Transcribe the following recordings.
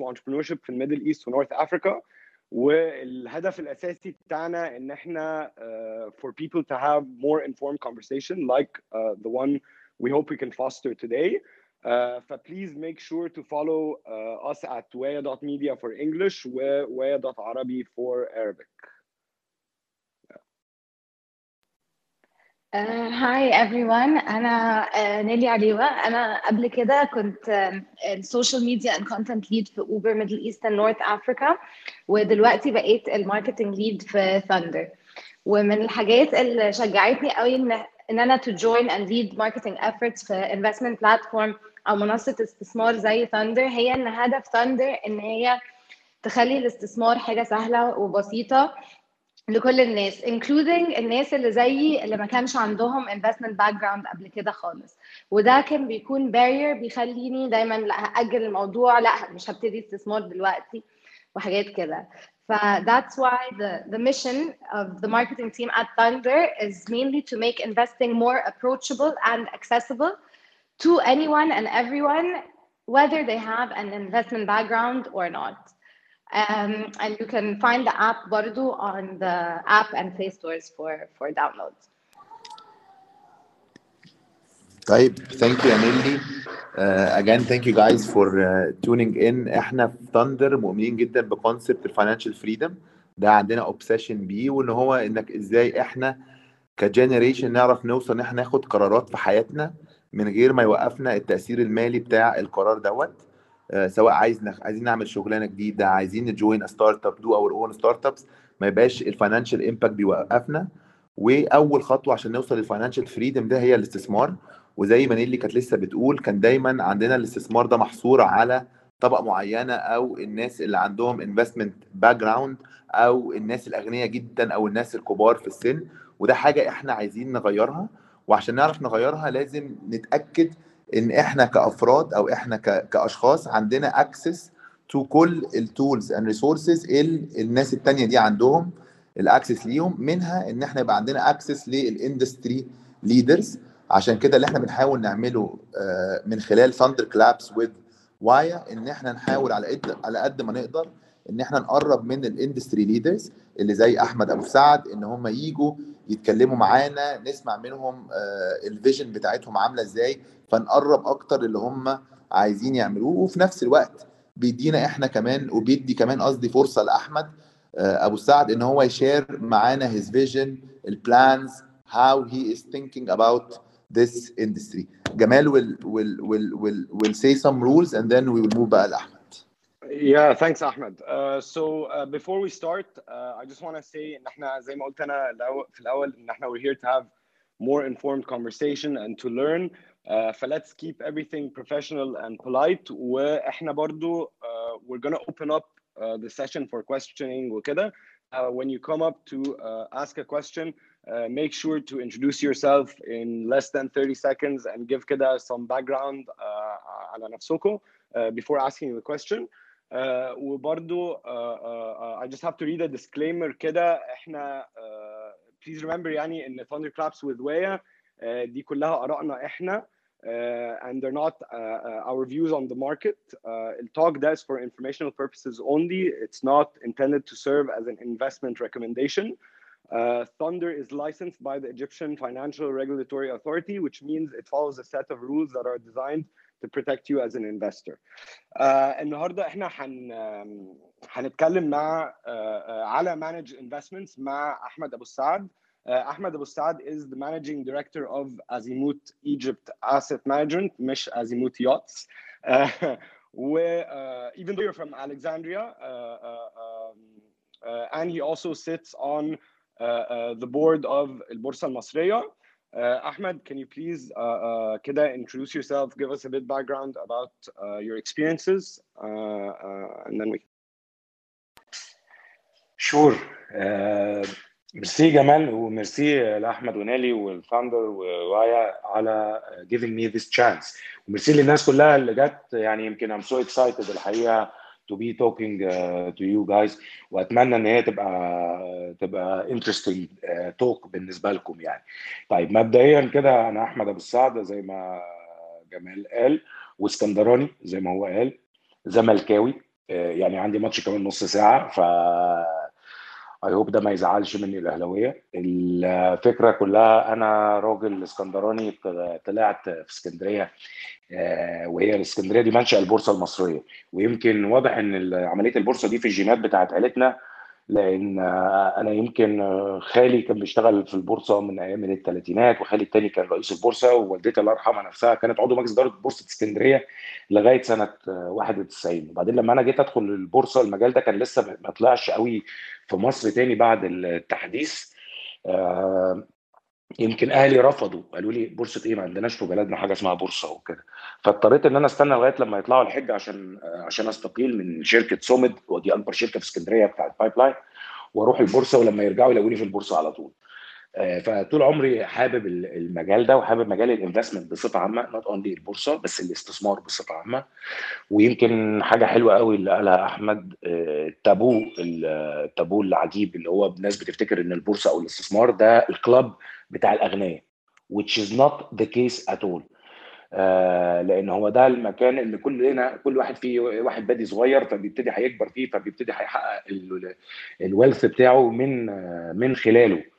وانتربرينور في الميدل ايست ونورث افريكا والهدف الاساسي بتاعنا ان احنا uh, for people to have more informed conversation like uh, the one we hope we can foster today uh, فبليز make sure to follow uh, us at waya.media for English و waya.arabi for Arabic. هاي uh, everyone. أنا uh, نيلي عليوة. أنا قبل كده كنت ال social media and content lead في Uber Middle East and North Africa ودلوقتي بقيت ال marketing lead في Thndr ومن الحاجات اللي شجعتني قوي إن إن أنا to join and lead marketing efforts في investment platform أو منصة استثمار زي Thndr هي إن هدف Thndr إن هي تخلي الاستثمار حاجة سهلة وبسيطة. لكل الناس including الناس اللي زيي اللي ما كانش عندهم investment background قبل كده خالص وده كان بيكون barrier بيخليني دايما لا هاجل الموضوع لا مش هبتدي استثمار دلوقتي وحاجات كده ف that's why the, the mission of the marketing team at Thunder is mainly to make investing more approachable and accessible to anyone and everyone, whether they have an investment background or not. Um, and you can find the app Bardu on the app and Play stores for, for download. طيب thank you يا نيلي again thank you guys for tuning in إحنا في Thndr مؤمنين جدا ب concept ال financial freedom ده عندنا obsession بيه وإن هو إنك إزاي إحنا ك generation نعرف نوصل إن إحنا ناخد قرارات في حياتنا من غير ما يوقفنا التأثير المالي بتاع القرار دوت. سواء عايز نخ... عايزين نعمل شغلانة جديدة عايزين ن join startup do our own startups ما يبقاش ال financial impact بيوقفنا. وأول خطوة عشان نوصل لل financial freedom ده هي الاستثمار. وزي ما نيلي كانت لسه بتقول كان دايما عندنا الاستثمار ده محصور على طبقة معينة أو الناس اللي عندهم investment background أو الناس الأغنياء جدا أو الناس الكبار في السن. وده حاجة إحنا عايزين نغيرها. وعشان نعرف نغيرها لازم نتأكد إن إحنا كأفراد أو إحنا كأشخاص عندنا access to كل ال tools and resources الناس التانية دي عندهم ال access ليهم منها إن إحنا يبقى عندنا access لل industry leaders عشان كده اللي إحنا بنحاول نعمله من خلال Thndr Clubs وذ وايا إن إحنا نحاول على قد على قد ما نقدر إن إحنا نقرب من ال industry leaders اللي زي أحمد أبو سعد إن هم يجوا يتكلموا معانا نسمع منهم ال vision بتاعتهم عاملة إزاي فنقرب أكتر اللي هم عايزين يعملوه وفي نفس الوقت بيدينا إحنا كمان وبيدي كمان قصدي فرصة لأحمد أبو سعد إن هو يشير معانا his vision البلانز how he is thinking about this industry. Gamal will will will will will say some rules and then we will move بقى لأحمد. Yeah, thanks Ahmed. Uh, so uh, before we start, uh, I just want to say ان احنا زي ما قلت انا في الاول ان احنا we're here to have more informed conversation and to learn. Uh, ف let's keep everything professional and polite واحنا برضو uh, we're gonna open up uh, the session for questioning وكده. Uh, when you come up to uh, ask a question, uh, make sure to introduce yourself in less than 30 seconds and give كده some background uh, على نفسكم uh, before asking the question. Uh, وبرضو uh, uh, I just have to read a disclaimer كده احنا uh, please remember يعني ان Thunder Claps with Waya uh, دي كلها آرائنا احنا uh, and they're not uh, uh, our views on the market. Uh, talk does for informational purposes only. It's not intended to serve as an investment recommendation. Uh, Thunder is licensed by the Egyptian Financial Regulatory Authority, which means it follows a set of rules that are designed to protect you as an investor. Uh, النهارده احنا هن هنتكلم مع uh, uh, على manage investments مع احمد ابو السعد. Uh, Ahmed Abu Saad is the managing director of Azimut Egypt Asset Management, مش Azimut Yachts. Uh, where, uh, even though you're from Alexandria, uh, uh, um, uh, and he also sits on uh, uh, the board of El Borsa Al Masriya. Uh, Ahmed, can you please uh, uh, كده introduce yourself, give us a bit background about uh, your experiences, uh, uh, and then we. شور آه، ميرسي جمال وميرسي لاحمد ونالي والفاوندر ووايا على giving me this chance وميرسي للناس كلها اللي جت يعني يمكن I'm so excited الحقيقه to be talking uh, to you guys وأتمنى إن هي تبقى تبقى interesting uh, talk بالنسبة لكم يعني. طيب مبدئيا كده أنا أحمد أبو السعد زي ما جمال قال واسكندراني زي ما هو قال زملكاوي يعني عندي ماتش كمان نص ساعة ف اي هوب ده ما يزعلش مني الأهلاوية. الفكرة كلها أنا راجل إسكندراني طلعت في إسكندرية آه، وهي الإسكندرية دي منشأ البورصة المصرية. ويمكن واضح إن عملية البورصة دي في الجينات بتاعت عيلتنا لأن آه، أنا يمكن آه، خالي كان بيشتغل في البورصة من أيام الثلاثينات وخالي الثاني كان رئيس البورصة ووالدتي الله يرحمها نفسها كانت عضو مجلس إدارة بورصة اسكندرية لغاية سنة 91 وبعدين لما أنا جيت أدخل البورصة المجال ده كان لسه ما طلعش قوي في مصر تاني بعد التحديث. يمكن أهلي رفضوا قالوا لي بورصة إيه ما عندناش في بلدنا حاجة اسمها بورصة وكده. فاضطريت إن أنا أستنى لغاية لما يطلعوا الحج عشان عشان أستقيل من شركة سومد ودي أكبر شركة في اسكندرية بتاعت pipeline وأروح البورصة ولما يرجعوا يلاقوني في البورصة على طول. فطول عمري حابب المجال ده وحابب مجال ال investment بصفة عامة not only البورصة بس الاستثمار بصفة عامة. ويمكن حاجة حلوة قوي اللي قالها أحمد التابو آه، التابو العجيب اللي هو الناس بتفتكر إن البورصة أو الاستثمار ده ال club بتاع الأغنياء which is not the case at all. آه لأن هو ده المكان اللي كلنا كل واحد فيه واحد بادي صغير فبيبتدي هيكبر فيه فبيبتدي هيحقق ال wealth بتاعه من من خلاله. آه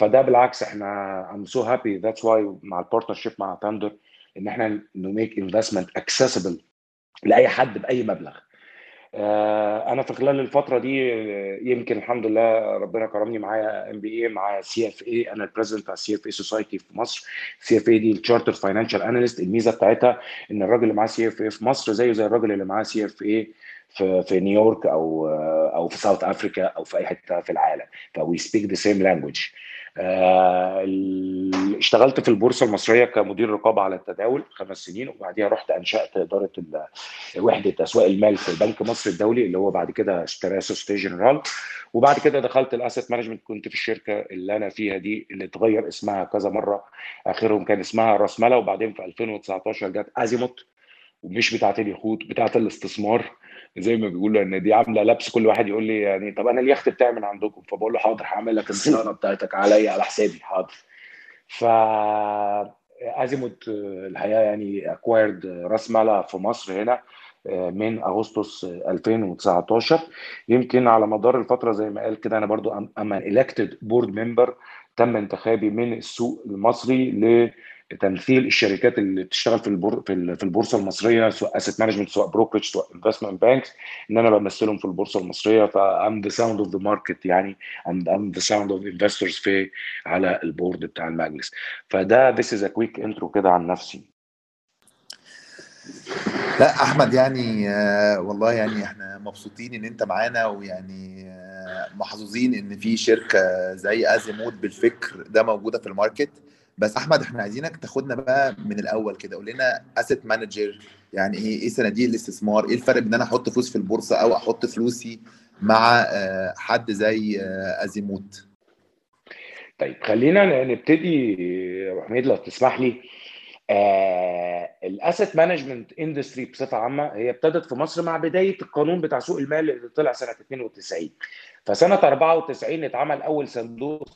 فده بالعكس إحنا I'm so happy that's why مع ال partnership مع ثاندر إن إحنا ن make investment accessible لأي حد بأي مبلغ. آه، أنا في خلال الفترة دي آه، يمكن الحمد لله ربنا كرمني معايا MBA معايا CFA أنا ال president بتاع ال CFA society في مصر. CFA دي ال chartered financial analyst الميزة بتاعتها إن الراجل اللي معاه CFA في مصر زيه زي الراجل اللي معاه CFA في في نيويورك أو أو في South Africa أو في أي حتة في العالم. ف we speak the same language اشتغلت في البورصة المصرية كمدير رقابة على التداول خمس سنين وبعديها رحت أنشأت إدارة وحدة أسواق المال في بنك مصر الدولي اللي هو بعد كده اشتراه سوسيتيه جنرال وبعد كده دخلت ال asset management كنت في الشركة اللي أنا فيها دي اللي اتغير اسمها كذا مرة. آخرهم كان اسمها راس مالا وبعدين في 2019 جت ازيموت ومش بتاعت اليخوت بتاعت الاستثمار. زي ما بيقولوا إن دي عاملة لبس كل واحد يقول لي يعني طب أنا اليخت بتاعي من عندكم؟ فبقول له حاضر هعمل لك الصيانة بتاعتك عليا على حسابي حاضر. ف ازيموت الحقيقة يعني acquired راس مالا في مصر هنا من أغسطس 2019 يمكن على مدار الفترة زي ما قال كده أنا برضو I'm elected board member تم انتخابي من السوق المصري تمثيل الشركات اللي بتشتغل في البور في البورصة المصرية سواء asset management سواء brokerage سواء investment banks إن أنا بمثلهم في البورصة المصرية. ف I'm the sound of the market يعني I'm the sound of investors في على ال board بتاع المجلس. فده this is a quick intro كده عن نفسي. لا أحمد يعني آه والله يعني إحنا مبسوطين إن أنت معانا ويعني آه محظوظين إن في شركة زي ازيموت بالفكر ده موجودة في ال market. بس أحمد إحنا عايزينك تاخدنا بقى من الأول كده قول لنا asset manager يعني إيه إيه صناديق الاستثمار؟ إيه الفرق بين أنا أحط فلوس في البورصة أو أحط فلوسي مع آه، حد زي آه، أزيموت؟ طيب خلينا نبتدي. يا حميد لو تسمح لي. ال asset management industry بصفة عامة هي ابتدت في مصر مع بداية القانون بتاع سوق المال اللي طلع سنة 92 فسنة 94 اتعمل أول صندوق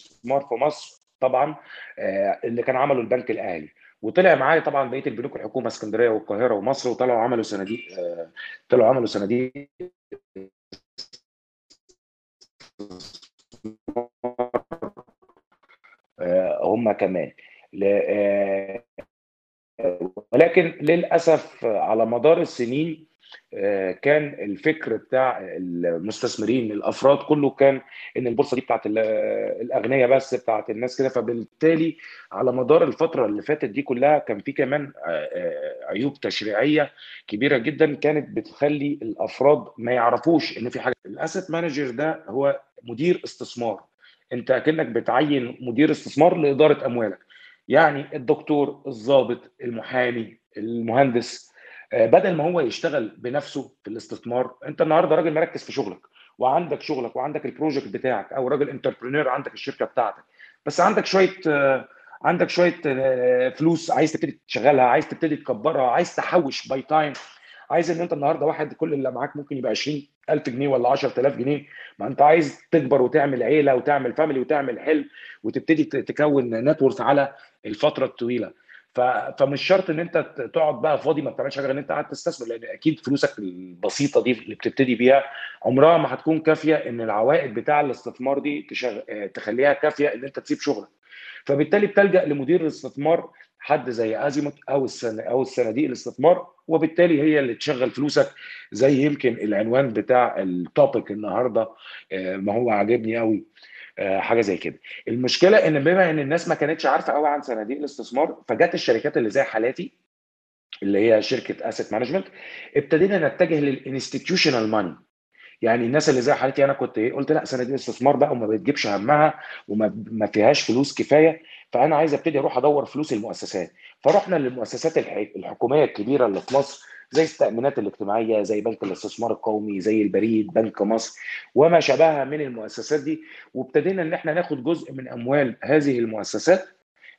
استثمار في مصر. طبعا آه، اللي كان عمله البنك الأهلي. وطلع معايا طبعا بقية البنوك الحكومة اسكندرية والقاهرة ومصر وطلعوا عملوا صناديق آه، طلعوا عملوا صناديق. آه، هم كمان. ولكن للأسف على مدار السنين كان الفكر بتاع المستثمرين الأفراد كله كان إن البورصة دي بتاعت الأغنياء بس بتاعت الناس كده. فبالتالي على مدار الفترة اللي فاتت دي كلها كان في كمان آه، آه، عيوب تشريعية كبيرة جدا كانت بتخلي الأفراد ما يعرفوش إن في حاجة. ال asset manager ده هو مدير استثمار. أنت أكنك بتعين مدير استثمار لإدارة أموالك. يعني الدكتور الضابط المحامي المهندس آه، بدل ما هو يشتغل بنفسه في الاستثمار انت النهارده راجل مركز في شغلك وعندك شغلك وعندك ال project بتاعك أو راجل entrepreneur عندك الشركة بتاعتك. بس عندك شوية آه، عندك شوية آه، فلوس عايز تبتدي تشغلها عايز تبتدي تكبرها عايز تحوش by time عايز ان انت النهارده واحد كل اللي معاك ممكن يبقى 20000 جنيه ولا 10000 جنيه. ما انت عايز تكبر وتعمل عيلة وتعمل فاميلي وتعمل حلم وتبتدي تكون نتورث على الفترة الطويلة. فمش شرط إن أنت تقعد بقى فاضي ما بتعملش حاجة غير إن أنت قاعد تستثمر لأن أكيد فلوسك البسيطة دي اللي بتبتدي بيها عمرها ما هتكون كافية إن العوائد بتاع الاستثمار دي تشغ... تخليها كافية إن أنت تسيب شغلك. فبالتالي بتلجأ لمدير الاستثمار حد زي أزيموت أو السن أو الصناديق الاستثمار وبالتالي هي اللي تشغل فلوسك زي يمكن العنوان بتاع ال topic النهارده ما هو عاجبني قوي حاجة زي كده. المشكلة إن بما إن الناس ما كانتش عارفة قوي عن صناديق الاستثمار فجت الشركات اللي زي حالاتي اللي هي شركة asset management ابتدينا نتجه لل institutional money يعني الناس اللي زي حالتي أنا كنت إيه قلت لا صناديق الاستثمار بقى وما بتجيبش همها وما ما فيهاش فلوس كفاية فأنا عايز أبتدي أروح أدور فلوس المؤسسات. فرحنا للمؤسسات الحكومية الكبيرة اللي في مصر زي التأمينات الاجتماعية زي بنك الاستثمار القومي زي البريد بنك مصر وما شابهها من المؤسسات دي. وابتدينا إن إحنا ناخد جزء من أموال هذه المؤسسات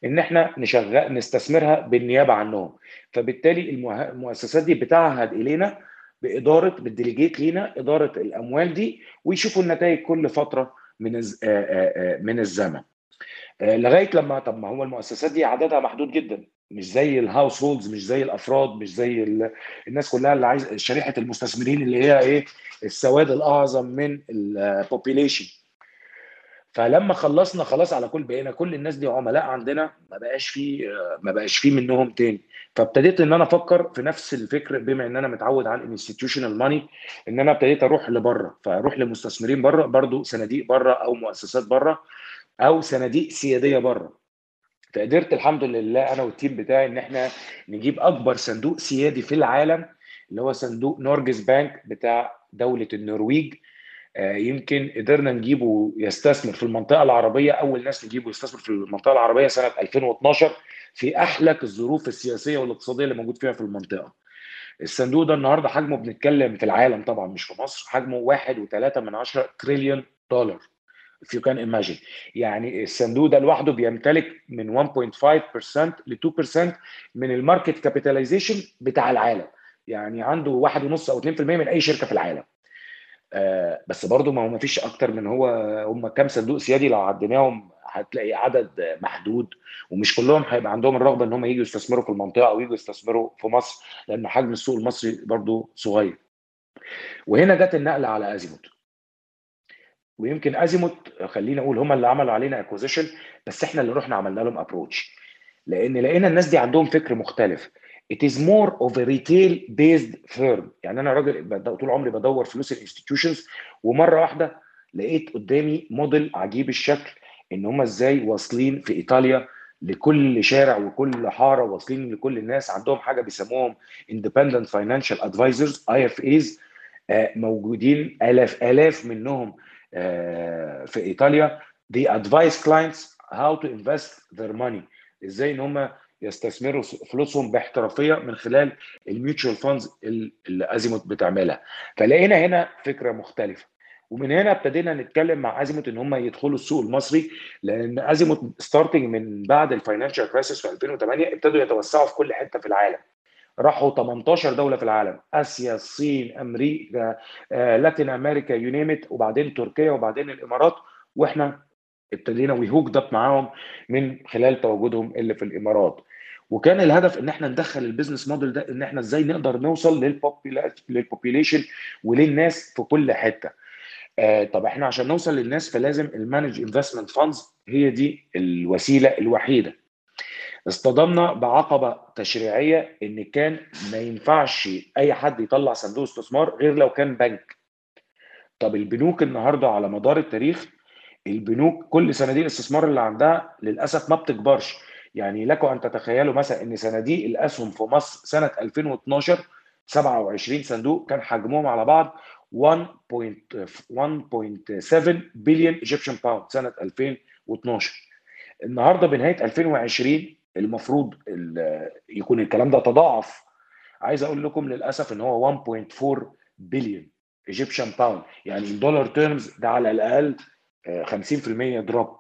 إن إحنا نشغل نستثمرها بالنيابة عنهم. فبالتالي المؤسسات دي بتعهد إلينا بإدارة بالديليجيت لينا إدارة الأموال دي ويشوفوا النتائج كل فترة من من الزمن. لغاية لما طب ما هو المؤسسات دي عددها محدود جدا. مش زي ال households مش زي الأفراد مش زي الناس كلها اللي عايز شريحة المستثمرين اللي هي إيه السواد الأعظم من ال population فلما خلصنا خلاص على كل بقينا كل الناس دي عملاء عندنا ما بقاش في ما بقاش في منهم تاني. فابتديت إن أنا أفكر في نفس الفكر بما إن أنا متعود على ال institutional money إن أنا ابتديت أروح لبره. فأروح لمستثمرين بره برضو صناديق بره أو مؤسسات بره. أو صناديق سيادية بره. فقدرت الحمد لله أنا والتيم بتاعي إن إحنا نجيب أكبر صندوق سيادي في العالم اللي هو صندوق نورجس بانك بتاع دولة النرويج. يمكن قدرنا نجيبه يستثمر في المنطقة العربية أول ناس نجيبه يستثمر في المنطقة العربية سنة 2012 في أحلك الظروف السياسية والاقتصادية اللي موجود فيها في المنطقة. الصندوق ده النهارده حجمه بنتكلم في العالم طبعا مش في مصر حجمه 1.3 من 10 تريليون دولار. If you can imagine يعني الصندوق ده لوحده بيمتلك من 1.5% ل 2% من ال market capitalization بتاع العالم يعني عنده 1.5 أو 2% من أي شركة في العالم آه بس برضه ما هو ما فيش أكتر من هو هم كام صندوق سيادي لو عديناهم هتلاقي عدد محدود ومش كلهم هيبقى عندهم الرغبة إن هم يجوا يستثمروا في المنطقة أو يجوا يستثمروا في مصر لأن حجم السوق المصري برضه صغير. وهنا جت النقلة على أزيموت. ويمكن أزيموت خلينا أقول هم اللي عملوا علينا acquisition بس إحنا اللي رحنا عملنا لهم approach. لأن لقينا الناس دي عندهم فكر مختلف. It is more of a retail based firm يعني أنا راجل طول عمري بدور فلوس ال institutions ومرة واحدة لقيت قدامي موديل عجيب الشكل إن هم إزاي واصلين في إيطاليا لكل شارع وكل حارة واصلين لكل الناس عندهم حاجة بيسموهم independent financial advisors IFAs موجودين آلاف آلاف منهم في إيطاليا. They advise clients how to invest their money. إزاي إن هم يستثمروا فلوسهم باحترافية من خلال ال mutual funds اللي أزيموت بتعملها. فلقينا هنا فكرة مختلفة. ومن هنا ابتدينا نتكلم مع أزيموت إن هم يدخلوا السوق المصري لأن أزيموت starting من بعد ال financial crisis في 2008 ابتدوا يتوسعوا في كل حتة في العالم. راحوا 18 دولة في العالم آسيا الصين أمريكا آه، Latin America you name it وبعدين تركيا وبعدين الإمارات وإحنا ابتدينا we hook up معاهم من خلال تواجدهم اللي في الإمارات. وكان الهدف إن إحنا ندخل ال business model ده إن إحنا إزاي نقدر نوصل لل population وللناس في كل حتة. آه طب إحنا عشان نوصل للناس فلازم ال managed investment funds هي دي الوسيلة الوحيدة. اصطدمنا بعقبة تشريعية إن كان ما ينفعش أي حد يطلع صندوق استثمار غير لو كان بنك. طب البنوك النهارده على مدار التاريخ البنوك كل صناديق الاستثمار اللي عندها للأسف ما بتكبرش. يعني لكم أن تتخيلوا مثلا إن صناديق الأسهم في مصر سنة 2012 27 صندوق كان حجمهم على بعض 1.7 billion Egyptian pound سنة 2012 النهارده بنهاية 2020 المفروض يكون الكلام ده تضاعف. عايز أقول لكم للأسف إن هو 1.4 billion Egyptian pound يعني دولار terms ده على الأقل 50% drop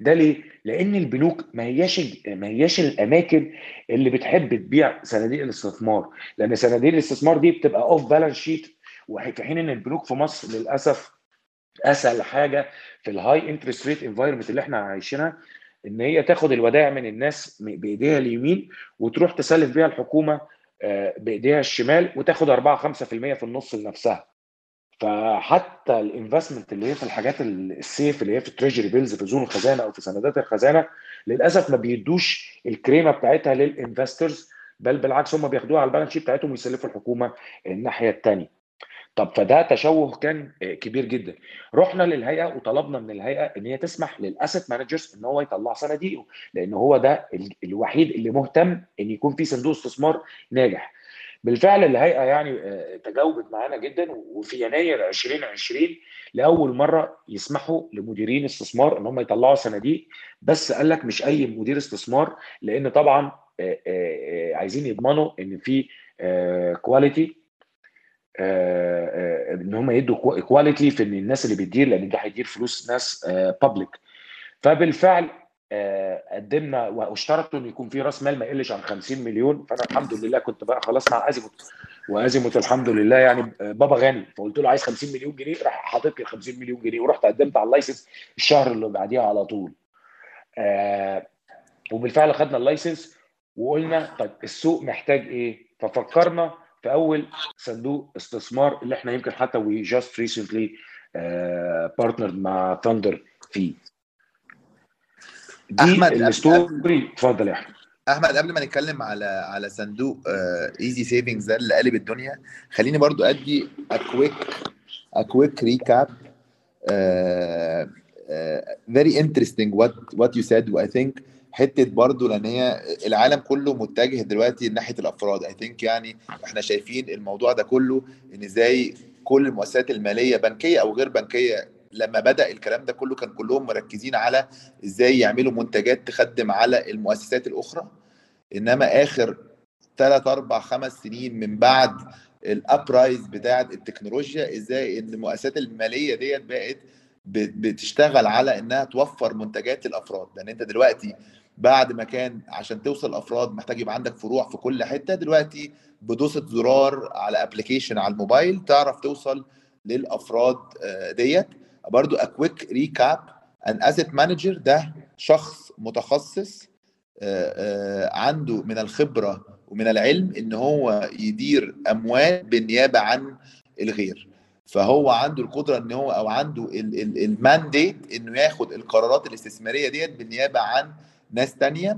ده ليه؟ لأن البنوك ما هياش ما هياش الأماكن اللي بتحب تبيع صناديق الاستثمار. لأن صناديق الاستثمار دي بتبقى off balance sheet وفي حين إن البنوك في مصر للأسف أسهل حاجة في ال high interest rate environment اللي إحنا عايشينها إن هي تاخد الودائع من الناس بإيديها اليمين وتروح تسلف بيها الحكومة آه، بإيديها الشمال وتاخد 4 5% في النص لنفسها. فحتى ال investment اللي هي في الحاجات ال safe اللي هي في ال treasury bills في أذون الخزانة أو في سندات الخزانة للأسف ما بيدوش الكريمة بتاعتها لل investors بل بالعكس هم بياخدوها على ال balance sheet بتاعتهم ويسلفوا الحكومة الناحية الثانية طب فده تشوه كان كبير جدا. رحنا للهيئة وطلبنا من الهيئة إن هي تسمح لل asset managers إن هو يطلع صناديقه لأن هو ده الوحيد اللي مهتم إن يكون في صندوق استثمار ناجح. بالفعل الهيئة يعني آه، تجاوبت معانا جدا وفي يناير 2020 لأول مرة يسمحوا لمديرين استثمار إن هم يطلعوا صناديق بس قال لك مش أي مدير استثمار لأن طبعا آه، آه، عايزين يضمنوا إن في quality إن هم يدوا quality في إن الناس اللي بتدير لأن ده هيدير فلوس ناس public فبالفعل آه، قدمنا واشترطوا إن يكون في راس مال ما يقلش عن 50 مليون. فأنا الحمد لله كنت بقى خلاص مع أزيموت وأزيموت الحمد لله يعني بابا غني. فقلت له عايز 50 مليون جنيه راح حاطط لي 50 مليون جنيه ورحت قدمت على ال license الشهر اللي بعديها على طول. آه وبالفعل خدنا ال license وقلنا طيب السوق محتاج إيه؟ ففكرنا في أول صندوق استثمار اللي إحنا يمكن حتى we just recently partner مع ثاندر فيه. دي أحمد ال story. اتفضل يا أحمد. أحمد قبل ما نتكلم على على صندوق easy savings ده اللي قلب الدنيا خليني برضو أدي a quick a quick recap very interesting what what you said و I think حتة برضو لأن هي العالم كله متجه دلوقتي ناحية الأفراد. I think يعني إحنا شايفين الموضوع ده كله إن إزاي كل المؤسسات المالية بنكية أو غير بنكية لما بدأ الكلام ده كله كان كلهم مركزين على إزاي يعملوا منتجات تخدم على المؤسسات الأخرى. إنما آخر ثلاث أربع خمس سنين من بعد ال uprise بتاعة التكنولوجيا إزاي إن المؤسسات المالية ديت بقت بتشتغل على إنها توفر منتجات للأفراد. لأن أنت دلوقتي بعد ما كان عشان توصل أفراد محتاج يبقى عندك فروع في كل حتة دلوقتي بدوسه زرار على application على الموبايل تعرف توصل للأفراد آه، ديت. برضو a quick recap إن asset manager ده شخص متخصص آه، آه، عنده من الخبرة ومن العلم إن هو يدير أموال بالنيابة عن الغير. فهو عنده القدرة إن هو أو عنده ال mandate إنه ياخد القرارات الاستثمارية ديت بالنيابة عن ناس تانية.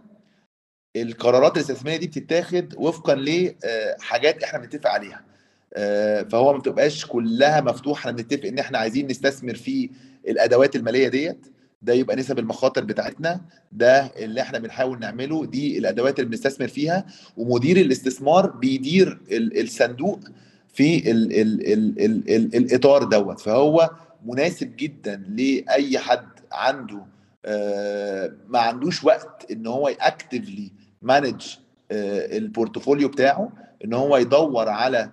القرارات الاستثمارية دي بتتاخد وفقا لحاجات إحنا بنتفق عليها. آه، فهو ما بتبقاش كلها مفتوحة إحنا بنتفق ان إحنا عايزين نستثمر في الأدوات المالية ديت. ده يبقى نسب المخاطر بتاعتنا. ده اللي إحنا بنحاول نعمله دي الأدوات اللي بنستثمر فيها. ومدير الاستثمار بيدير الصندوق في ال ال ال ال ال الإطار دوت. فهو مناسب جدا لأي حد عنده آه، ما عندوش وقت إن هو اكتفلي manage آه، ال portfolio بتاعه إن هو يدور على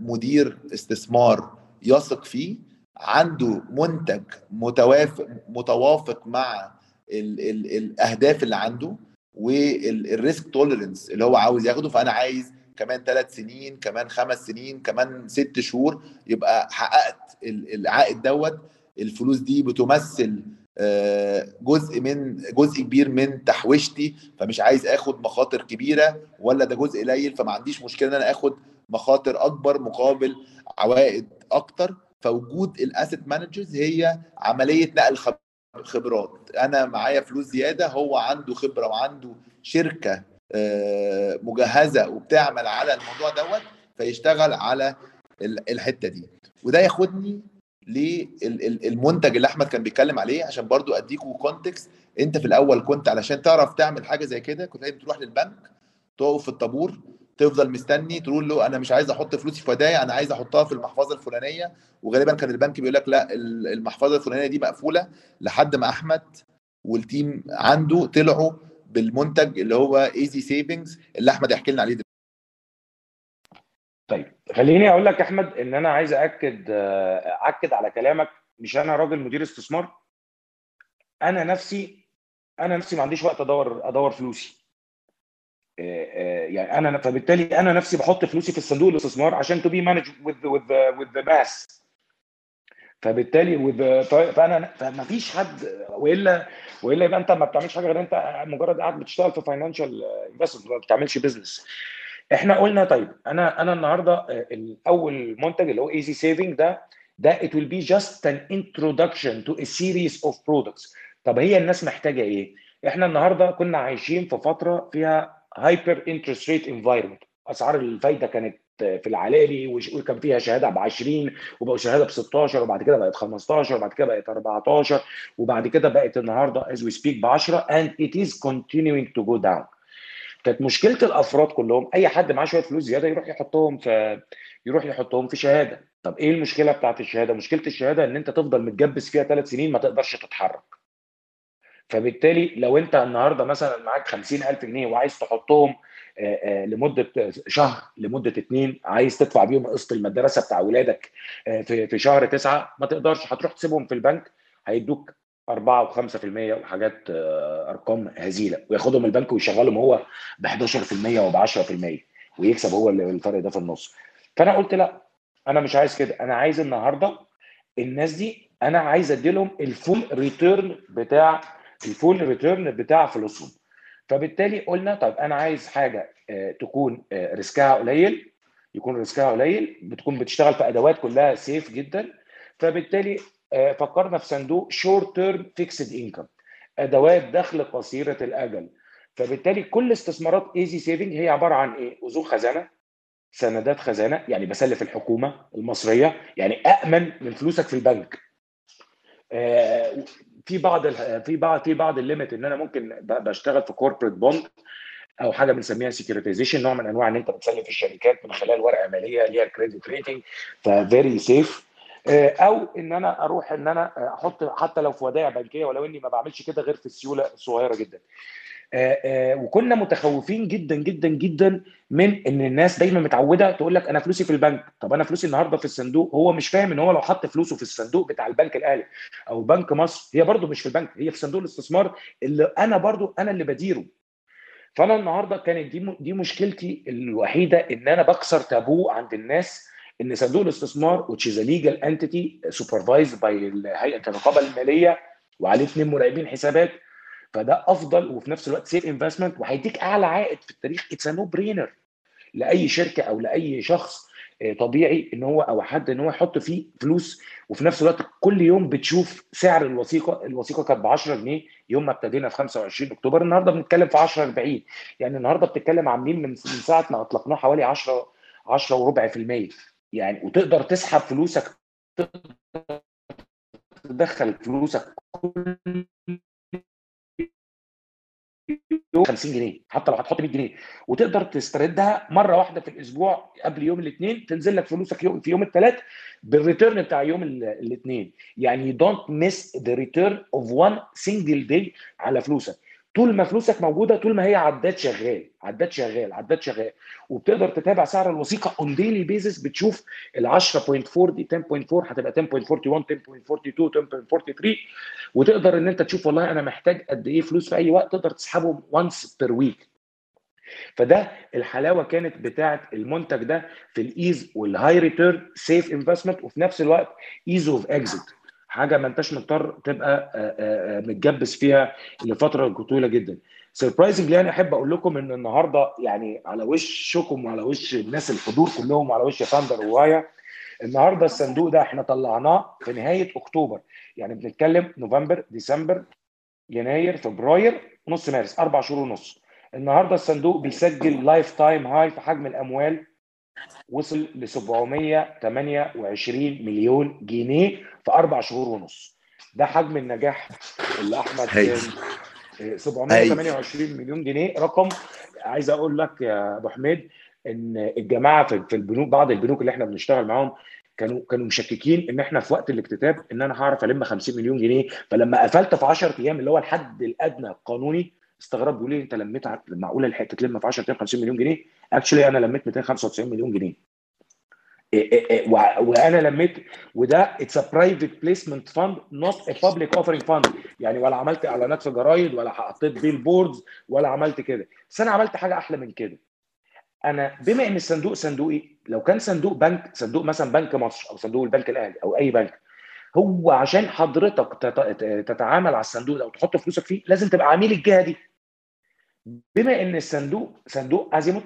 مدير استثمار يثق فيه عنده منتج متوافق متوافق مع ال ال الأهداف اللي عنده وال risk tolerance اللي هو عاوز ياخده. فأنا عايز كمان ثلاث سنين كمان خمس سنين كمان ست شهور يبقى حققت العائد دوت. الفلوس دي بتمثل آه، جزء من جزء كبير من تحويشتي فمش عايز آخد مخاطر كبيرة ولا ده جزء قليل فما عنديش مشكلة إن أنا آخد مخاطر أكبر مقابل عوائد أكتر. فوجود الأسيت مانجرز هي عملية نقل خبرات. أنا معايا فلوس زيادة هو عنده خبرة وعنده شركة آه، مجهزة وبتعمل على الموضوع دوت فيشتغل على الحتة دي. وده ياخدني للمنتج اللي أحمد كان بيتكلم عليه عشان برضو أديكوا context أنت في الأول كنت علشان تعرف تعمل حاجة زي كده كنت بتروح للبنك تقف في الطابور تفضل مستني تقول له أنا مش عايز أحط فلوسي في ودايع أنا عايز أحطها في المحفظة الفلانية. وغالبا كان البنك بيقول لك لا المحفظة الفلانية دي مقفولة لحد ما أحمد وال team عنده طلعوا بالمنتج اللي هو easy savings اللي أحمد يحكي لنا عليه دلوقتي. طيب خليني أقول لك أحمد إن أنا عايز اكد اكد على كلامك. مش أنا راجل مدير استثمار؟ أنا نفسي أنا نفسي ما عنديش وقت أدور أدور فلوسي. آه، آه، يعني أنا فبالتالي أنا نفسي بحط فلوسي في الصندوق الاستثمار عشان to be managed with with with mass فبالتالي فأنا فما فيش حد وإلا وإلا يبقى أنت ما بتعملش حاجة غير أنت مجرد قاعد بتشتغل في financial investment ما بتعملش business إحنا قلنا طيب أنا أنا النهارده آه، الأول منتج اللي هو ايزي سيفنج ده ده it will be just an introduction to a series of products. طب هي الناس محتاجة إيه؟ إحنا النهارده كنا عايشين في فترة فيها هايبر انترست ريت انفايرمنت أسعار الفايدة كانت في العلالي وكان فيها شهادة ب 20 وبقوا شهادة ب 16 وبعد كده بقت 15 وبعد كده بقت 14 وبعد كده بقت النهارده as we speak ب 10 and it is continuing to go down. كانت مشكلة الأفراد كلهم أي حد معاه شوية فلوس زيادة يروح يحطهم في يروح يحطهم في شهادة. طب إيه المشكلة بتاعت الشهادة؟ مشكلة الشهادة إن أنت تفضل متجبس فيها ثلاث سنين ما تقدرش تتحرك. فبالتالي لو أنت النهارده مثلا معاك 50000 جنيه وعايز تحطهم لمدة شهر لمدة اتنين عايز تدفع بيهم قسط المدرسة بتاع اولادك في في شهر تسعة ما تقدرش هتروح تسيبهم في البنك هيدوك 4 و5% وحاجات آه، أرقام هزيلة. وياخدهم البنك ويشغلهم هو ب 11% وب 10% ويكسب هو الفرق ده في النص. فأنا قلت لأ أنا مش عايز كده. أنا عايز النهارده الناس دي أنا عايز أدي لهم ال full return بتاع ال full return بتاع فلوسهم. فبالتالي قلنا طيب أنا عايز حاجة آه، تكون آه، risk ها قليل يكون risk ها قليل بتكون بتشتغل في أدوات كلها safe جدا. فبالتالي فكرنا في صندوق short term fixed income ادوات دخل قصيرة الأجل. فبالتالي كل استثمارات Easy Saving هي عبارة عن إيه؟ أذون خزانة سندات خزانة يعني بسلف الحكومة المصرية يعني امن من فلوسك في البنك. آه، في بعض في بعض في بعض ال limit إن أنا ممكن بشتغل في corporate bond أو حاجة بنسميها securitization نوع من أنواع إن أنت بتسلف الشركات من خلال ورقة مالية ليها credit rating ف very safe. أو إن أنا أروح إن أنا أحط حتى لو في ودائع بنكية ولو إني ما بعملش كده غير في السيوله الصغيره جدا. آه، آه، وكنا متخوفين جدا جدا جدا من إن الناس دايما متعودة تقول لك أنا فلوسي في البنك. طب أنا فلوسي النهارده في الصندوق؟ هو مش فاهم إن هو لو حط فلوسه في الصندوق بتاع البنك الأهلي أو بنك مصر هي برضو مش في البنك هي في صندوق الاستثمار اللي أنا برضو أنا اللي بديره. فأنا النهارده كانت دي دي مشكلتي الوحيدة إن أنا بكسر تابو عند الناس إن صندوق الاستثمار which is a legal entity supervised by هيئه الرقابة المالية وعليه اثنين مراقبين حسابات فده أفضل وفي نفس الوقت safe investment وهيديك أعلى عائد في التاريخ. It's no brainer لأي شركة أو لأي شخص آه، طبيعي إن هو أو حد إن هو يحط فيه فلوس وفي نفس الوقت كل يوم بتشوف سعر الوثيقة. الوثيقة كانت ب 10 جنيه يوم ما ابتدينا في 25 أكتوبر. النهارده بنتكلم في 10 40 يعني النهارده بتتكلم عاملين من من ساعة ما أطلقناه حوالي 10 10 وربع في المية. يعني وتقدر تسحب فلوسك تدخل فلوسك كل يوم 50 جنيه حتى لو هتحط 100 جنيه وتقدر تستردها مرة واحدة في الأسبوع قبل يوم الاثنين تنزل لك فلوسك يوم في يوم الثلاث بال return بتاع يوم الاثنين يعني don't miss the return of one single day على فلوسك. طول ما فلوسك موجودة طول ما هي عداد شغال عداد شغال عداد شغال. وبتقدر تتابع سعر الوثيقة on daily basis بتشوف ال 10.4 دي 10.4 هتبقى 10.41 10.42 10.43 وتقدر إن أنت تشوف والله أنا محتاج قد إيه فلوس في أي وقت تقدر تسحبهم once per week فده الحلاوة كانت بتاعه المنتج ده في ال ease وال high return safe investment وفي نفس الوقت ease of exit حاجة ما أنتش مضطر تبقى آه، آه، متجبس فيها لفترة طويلة جدا. surprisingly أنا أحب أقول لكم إن النهارده يعني على وشكم وعلى وش الناس الحضور كلهم وعلى وش founder ووايا النهارده الصندوق ده إحنا طلعناه في نهاية أكتوبر. يعني بنتكلم نوفمبر ديسمبر يناير فبراير نص مارس أربع شهور ونص. النهارده الصندوق بيسجل lifetime high في حجم الأموال وصل ل 728 مليون جنيه في أربع شهور ونص. ده حجم النجاح اللي أحمد. آه، 728 مليون جنيه. رقم عايز أقول لك يا أبو حميد إن الجماعة في البنوك بعض البنوك اللي إحنا بنشتغل معاهم كانوا كانوا مشككين إن إحنا في وقت الاكتتاب إن أنا هعرف ألم 50 مليون جنيه. فلما قفلت في 10 أيام اللي هو الحد الأدنى القانوني استغرب بيقول لي انت لميت معقولة لحقت تلم في 10 أيام 50 مليون جنيه؟ actually أنا لميت 295 مليون جنيه. إيه إيه إيه، وأنا لميت وده it's a private placement fund not a public offering fund يعني ولا عملت إعلانات في جرايد ولا حطيت billboards ولا عملت كده. بس أنا عملت حاجة أحلى من كده. أنا بما إن الصندوق صندوقي لو كان صندوق بنك صندوق مثلا بنك مصر أو صندوق البنك الأهلي أو أي بنك هو عشان حضرتك تت- تتعامل على الصندوق ده وتحط فلوسك فيه لازم تبقى عميل الجهة دي. بما إن الصندوق صندوق ازيموت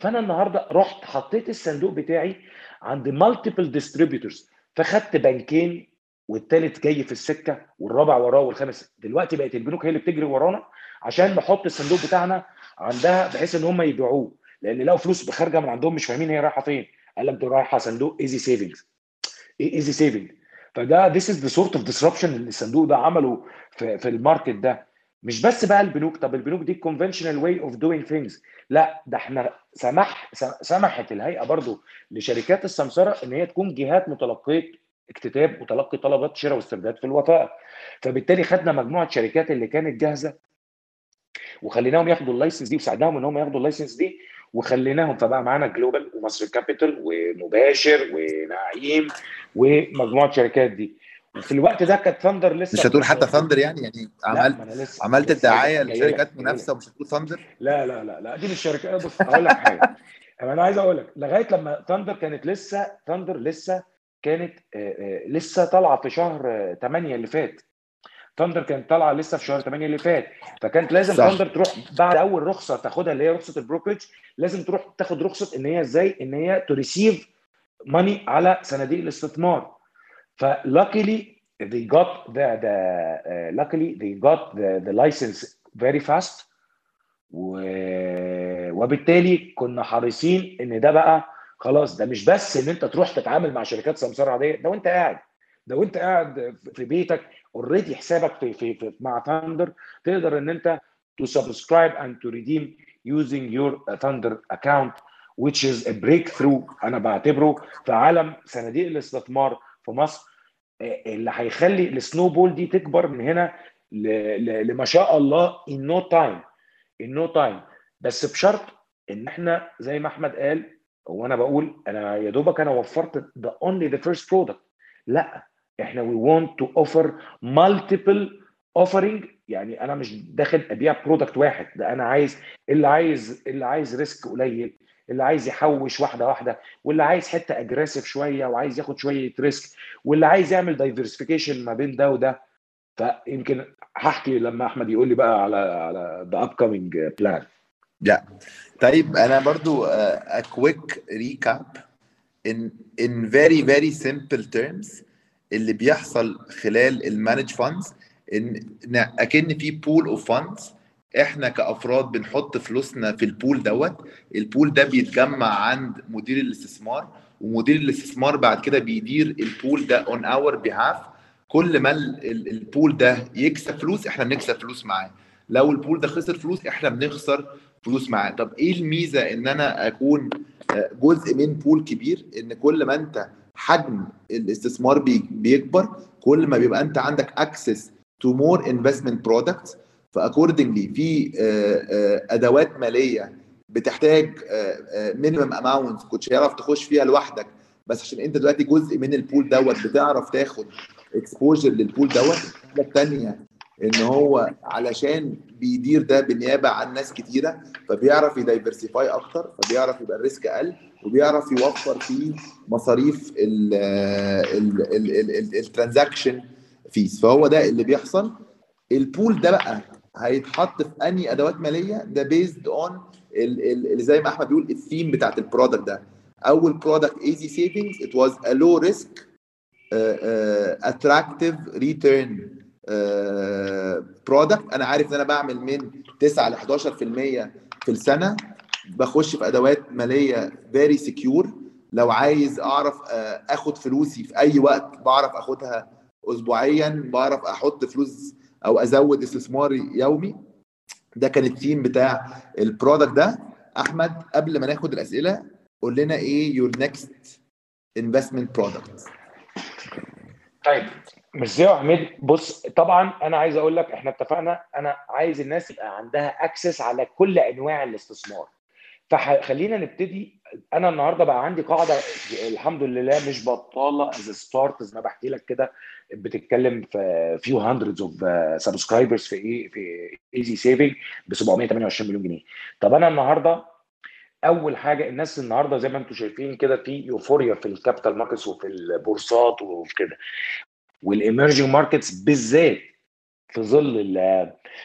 فأنا النهارده رحت حطيت الصندوق بتاعي عند multiple distributors فخدت بنكين والتالت جاي في السكة والرابع وراه والخامس. دلوقتي بقت البنوك هي اللي بتجري ورانا عشان نحط الصندوق بتاعنا عندها بحيث إن هم يبيعوه. لأن لقوا فلوس خارجة من عندهم مش فاهمين هي رايحة فين. قال لك دي رايحة صندوق Easy Savings إيه Easy Saving فده this is the sort of disruption اللي الصندوق ده عمله في, في ال market ده. مش بس بقى البنوك. طب البنوك دي conventional way of doing things. لا ده إحنا سمح سمحت الهيئة برضو لشركات السمسرة إن هي تكون جهات متلقية اكتتاب وتلقي طلبات شراء واسترداد في الوثائق. فبالتالي خدنا مجموعة شركات اللي كانت جاهزة وخليناهم ياخدوا ال license دي وساعدناهم إن هم ياخدوا ال license دي وخليناهم. فبقى معانا جلوبال ومصر كابيتال ومباشر ونعيم ومجموعة شركات دي. وفي الوقت ده كانت ثاندر لسه مش هتقول حتى ثاندر يعني يعني عملت عملت لك- لشركات. منافسة ومش هتقول ثاندر؟ لا لا لا لا دي مش شركة. بص هقول لك حاجة. أنا عايز أقول لك لغاية لما ثاندر كانت لسه ثاندر لسه كانت آه، آه، لسه طالعة في شهر 8 اللي فات. ثاندر كانت طالعة لسه في شهر 8 اللي فات. فكانت لازم. ثاندر تروح بعد أول رخصة تاخدها اللي هي رخصة ال brokerage لازم تروح تاخد رخصة إن هي إزاي؟ إن هي ت receive money على صناديق الاستثمار. ف luckily they got the the uh, luckily they got the the license very fast. و... وبالتالي كنا حريصين إن ده بقى خلاص ده مش بس إن أنت تروح تتعامل مع شركات سمسار عادية ده وأنت قاعد ده وأنت قاعد في بيتك already حسابك في, في, في مع ثاندر تقدر إن أنت to subscribe and to redeem using your Thunder account which is a breakthrough أنا بعتبره في عالم صناديق الاستثمار في مصر آه، اللي هيخلي السنو بول دي تكبر من هنا لما شاء الله in no time in no time. بس بشرط إن إحنا زي ما أحمد قال هو أنا بقول أنا يا دوبك أنا وفرت the only the first product. لا إحنا we want to offer multiple offering. يعني أنا مش داخل أبيع product واحد ده أنا عايز اللي عايز اللي عايز risk قليل. اللي عايز يحوش واحدة واحدة واللي عايز حتة aggressive شوية وعايز ياخد شوية risk واللي عايز يعمل diversification ما بين ده وده. فيمكن هحكي لما أحمد يقول لي بقى على على the upcoming plan لا طيب أنا برضو quick recap. In in very very simple terms اللي بيحصل خلال ال managed funds إن أكن في pool of funds إحنا كأفراد بنحط فلوسنا في ال pool دوت. ال pool ده بيتجمع عند مدير الاستثمار ومدير الاستثمار بعد كده بيدير ال pool ده on our behalf كل ما ال- ال- ال pool ده يكسب فلوس إحنا بنكسب فلوس معاه. لو ال pool ده خسر فلوس إحنا بنخسر فلوس معاه. طب إيه الميزة إن أنا أكون آه، جزء من pool كبير؟ إن كل ما أنت حجم الاستثمار بي- بيكبر كل ما بيبقى أنت عندك access to more investment products ف accordingly في آه، آه، أدوات مالية بتحتاج minimum amount كنتش هيعرف تخش فيها لوحدك بس عشان انت دلوقتي جزء من ال pool دوت بتعرف تاخد exposure لل pool دوت الحاجة الثانية إن هو علشان بيدير ده بالنيابة عن ناس كتيرة فبيعرف ي diversify أكتر فبيعرف يبقى ال risk أقل وبيعرف يوفر فيه مصاريف ال transaction fees فهو ده اللي بيحصل. ال pool ده بقى هيتحط في أنهي أدوات مالية؟ ده based on اللي زي ما أحمد بيقول الثيم بتاعت ال product ده. أول product Easy Savings it was a low risk attractive return product أنا عارف إن أنا بعمل من 9 ل 11% في السنة. بخش في أدوات مالية very secure لو عايز أعرف آه، أخد فلوسي في أي وقت بعرف أخدها اسبوعيا بعرف أحط فلوس أو أزود استثماري يومي. ده كان الثيم بتاع ال product ده. أحمد قبل ما ناخد الأسئلة قول لنا إيه your next investment product طيب مش يا حميد بص طبعا أنا عايز أقول لك إحنا اتفقنا أنا عايز الناس يبقى عندها access على كل أنواع الاستثمار. فخلينا نبتدي أنا النهارده بقى عندي قاعدة الحمد لله مش بطاله as a start زي ما بحكي لك كده بتتكلم في few hundreds of subscribers في إيه في Easy Saving ب 728 مليون جنيه. طب أنا النهارده أول حاجة الناس النهارده زي ما أنتم شايفين كده في euphoria في ال capital markets وفي البورصات وفي كده وال emerging markets بالذات في ظل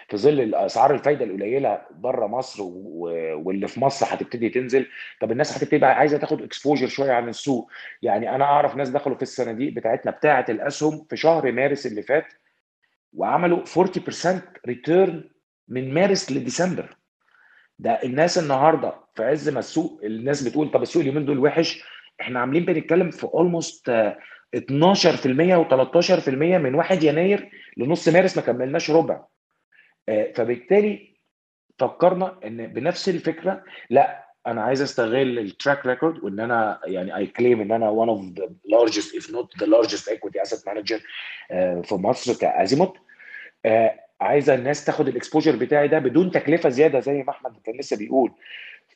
في ظل اسعار الفايدة القليلة بره مصر واللي في مصر هتبتدي تنزل. طب الناس هتبتدي عايزة تاخد exposure شوية عن السوق. يعني أنا أعرف ناس دخلوا في الصناديق بتاعتنا بتاعة الأسهم في شهر مارس اللي فات وعملوا 40% return من مارس لديسمبر. ده الناس النهارده في عز ما السوق الناس بتقول طب السوق اليومين دول وحش. إحنا عاملين بنتكلم في almost 12% و13% من 1 يناير لنص مارس ما كملناش ربع. آه، فبالتالي فكرنا إن بنفس الفكرة لا أنا عايز أستغل ال track record وإن أنا يعني I claim إن أنا one of the largest if not the largest equity asset manager آه، في مصر كأزيموت. آه، عايزة الناس تاخد ال exposure بتاعي ده بدون تكلفة زيادة زي ما أحمد كان لسه بيقول.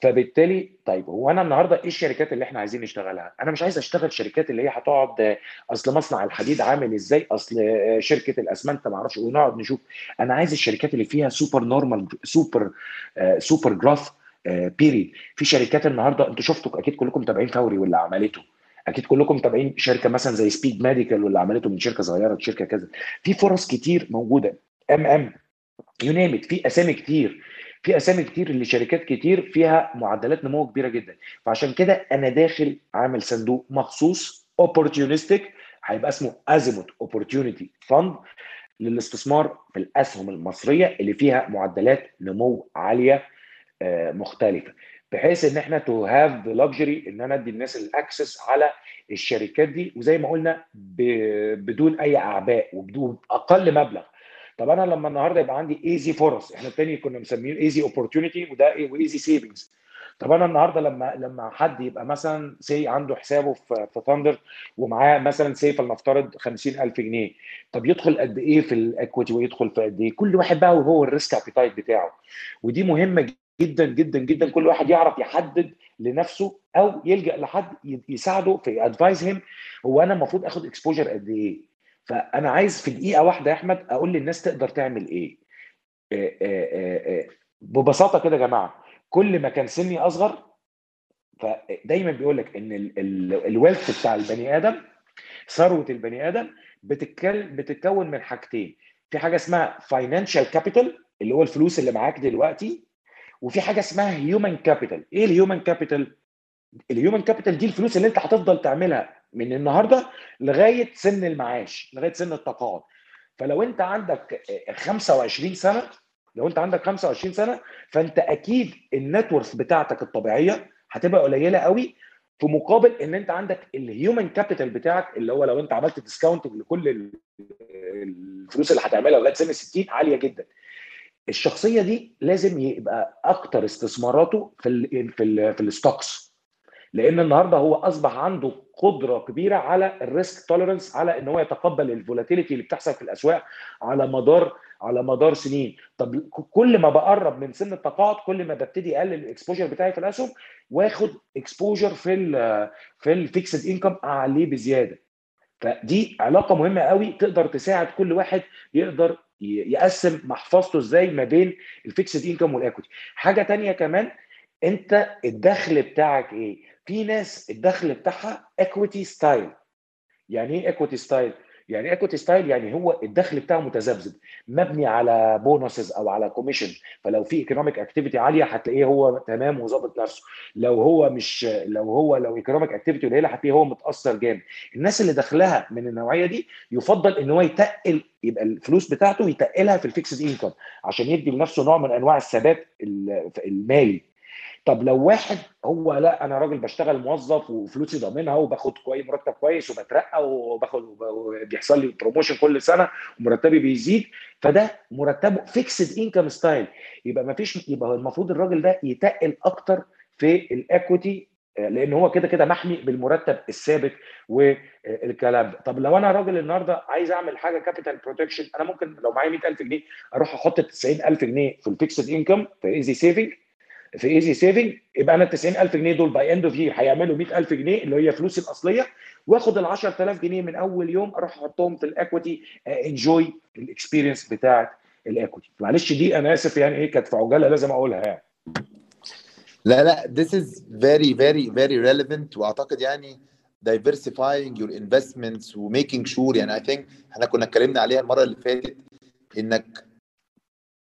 فبالتالي طيب هو أنا النهارده إيه الشركات اللي إحنا عايزين نشتغلها؟ أنا مش عايز أشتغل شركات اللي هي هتقعد أصل مصنع الحديد عامل إزاي؟ أصل شركة الأسمنت ما أعرفش ونقعد نشوف. أنا عايز الشركات اللي فيها super normal super super growth period في شركات النهارده أنتوا شفتوا أكيد كلكم متابعين فوري واللي عملته. أكيد كلكم متابعين شركة مثلا زي سبيد ميديكال واللي عملته من شركة صغيرة لشركة كذا. في فرص كتير موجودة. ام ام you name it في أسامي كتير. في أسامي كتير لشركات كتير فيها معدلات نمو كبيرة جدا. فعشان كده أنا داخل عامل صندوق مخصوص opportunistic هيبقى اسمه ازيموت Opportunity Fund للاستثمار في الأسهم المصرية اللي فيها معدلات نمو عالية آه، مختلفة. بحيث إن إحنا to have the luxury إن أنا أدي الناس ال access على الشركات دي وزي ما قلنا بدون أي أعباء وبدون أقل مبلغ. طب أنا لما النهارده يبقى عندي ايزي فرص إحنا التاني كنا مسميه AZ Opportunity وده و AZ Savings طب أنا النهارده لما لما حد يبقى مثلا say عنده حسابه في في ثاندر ومعاه مثلا say فلنفترض 50000 جنيه طب يدخل قد إيه في ال equity ويدخل في قد إيه؟ كل واحد بقى وهو ال risk appetite بتاعه. ودي مهمة جدا جدا جدا كل واحد يعرف يحدد لنفسه أو يلجأ لحد يساعده في advise him هو أنا المفروض آخد exposure قد إيه. فأنا عايز في دقيقة واحدة يا أحمد أقول للناس تقدر تعمل إيه. آه، آه، آه، ببساطة كده يا جماعة كل ما كان سني أصغر فدايما بيقول لك إن ال wealth بتاع البني آدم ثروة البني آدم بتتكون من حاجتين. في حاجة اسمها financial capital اللي هو الفلوس اللي معاك دلوقتي وفي حاجة اسمها human capital إيه ال human capital ال human capital دي الفلوس اللي أنت هتفضل تعملها من النهارده لغايه سن المعاش لغايه سن التقاعد. فلو انت عندك 25 سنة لو انت عندك 25 سنة فانت أكيد النت بتاعتك الطبيعية هتبقى قليلة قوي في مقابل ان انت عندك ال human capital بتاعك اللي هو لو انت عملت discounting لكل الفلوس اللي هتعملها لغاية سن 60 عالية جدا. الشخصية دي لازم يبقى أكتر استثماراته في ال في ال في ال stocks. لأن النهارده هو أصبح عنده قدرة كبيرة على ال risk tolerance على إن هو يتقبل ال volatility اللي بتحصل في الأسواق على مدار على مدار سنين. طب كل ما بقرب من سن التقاعد كل ما ببتدي أقلل ال exposure بتاعي في الأسهم واخد exposure في ال في ال fixed income عليه بزيادة. فدي علاقة مهمة قوي تقدر تساعد كل واحد يقدر يقسم محفظته إزاي ما بين ال fixed income وال equity حاجة تانية كمان أنت الدخل بتاعك إيه؟ في ناس الدخل بتاعها equity style يعني إيه equity style يعني equity style يعني هو الدخل بتاعه متذبذب مبني على bonuses أو على commission فلو في economic activity عالية هتلاقيه هو تمام وظابط نفسه. لو هو مش لو هو لو economic activity قليلة هتلاقيه هو متأثر جامد. الناس اللي دخلها من النوعية دي يفضل إن هو يتقل يبقى الفلوس بتاعته يتقلها في ال fixed income عشان يدي لنفسه نوع من أنواع الثبات المالي. طب لو واحد هو لا أنا راجل بشتغل موظف وفلوسي ضامنها وباخد كويس مرتب كويس وبترقى وباخد وبيحصل لي promotion كل سنة ومرتبي بيزيد فده مرتبه fixed income style يبقى ما فيش يبقى المفروض الراجل ده يتقل أكتر في ال equity لأن هو كده كده محمي بالمرتب الثابت والكلام ده. طب لو أنا راجل النهارده عايز أعمل حاجة capital protection أنا ممكن لو معايا 100000 جنيه أروح أحط 90000 جنيه في ال fixed income في AZ Savings في AZ Savings يبقى أنا ال 90000 جنيه دول by end of year هيعملوا 100000 جنيه اللي هي فلوسي الأصلية واخد ال 10000 جنيه من أول يوم أروح أحطهم في ال equity enjoy ال experience بتاعت ال equity معلش دي أنا آسف يعني إيه كانت في عجالة لازم أقولها يعني. لا لا this is very very very relevant وأعتقد يعني diversifying your investments و making sure يعني I think إحنا كنا اتكلمنا عليها المرة اللي فاتت إنك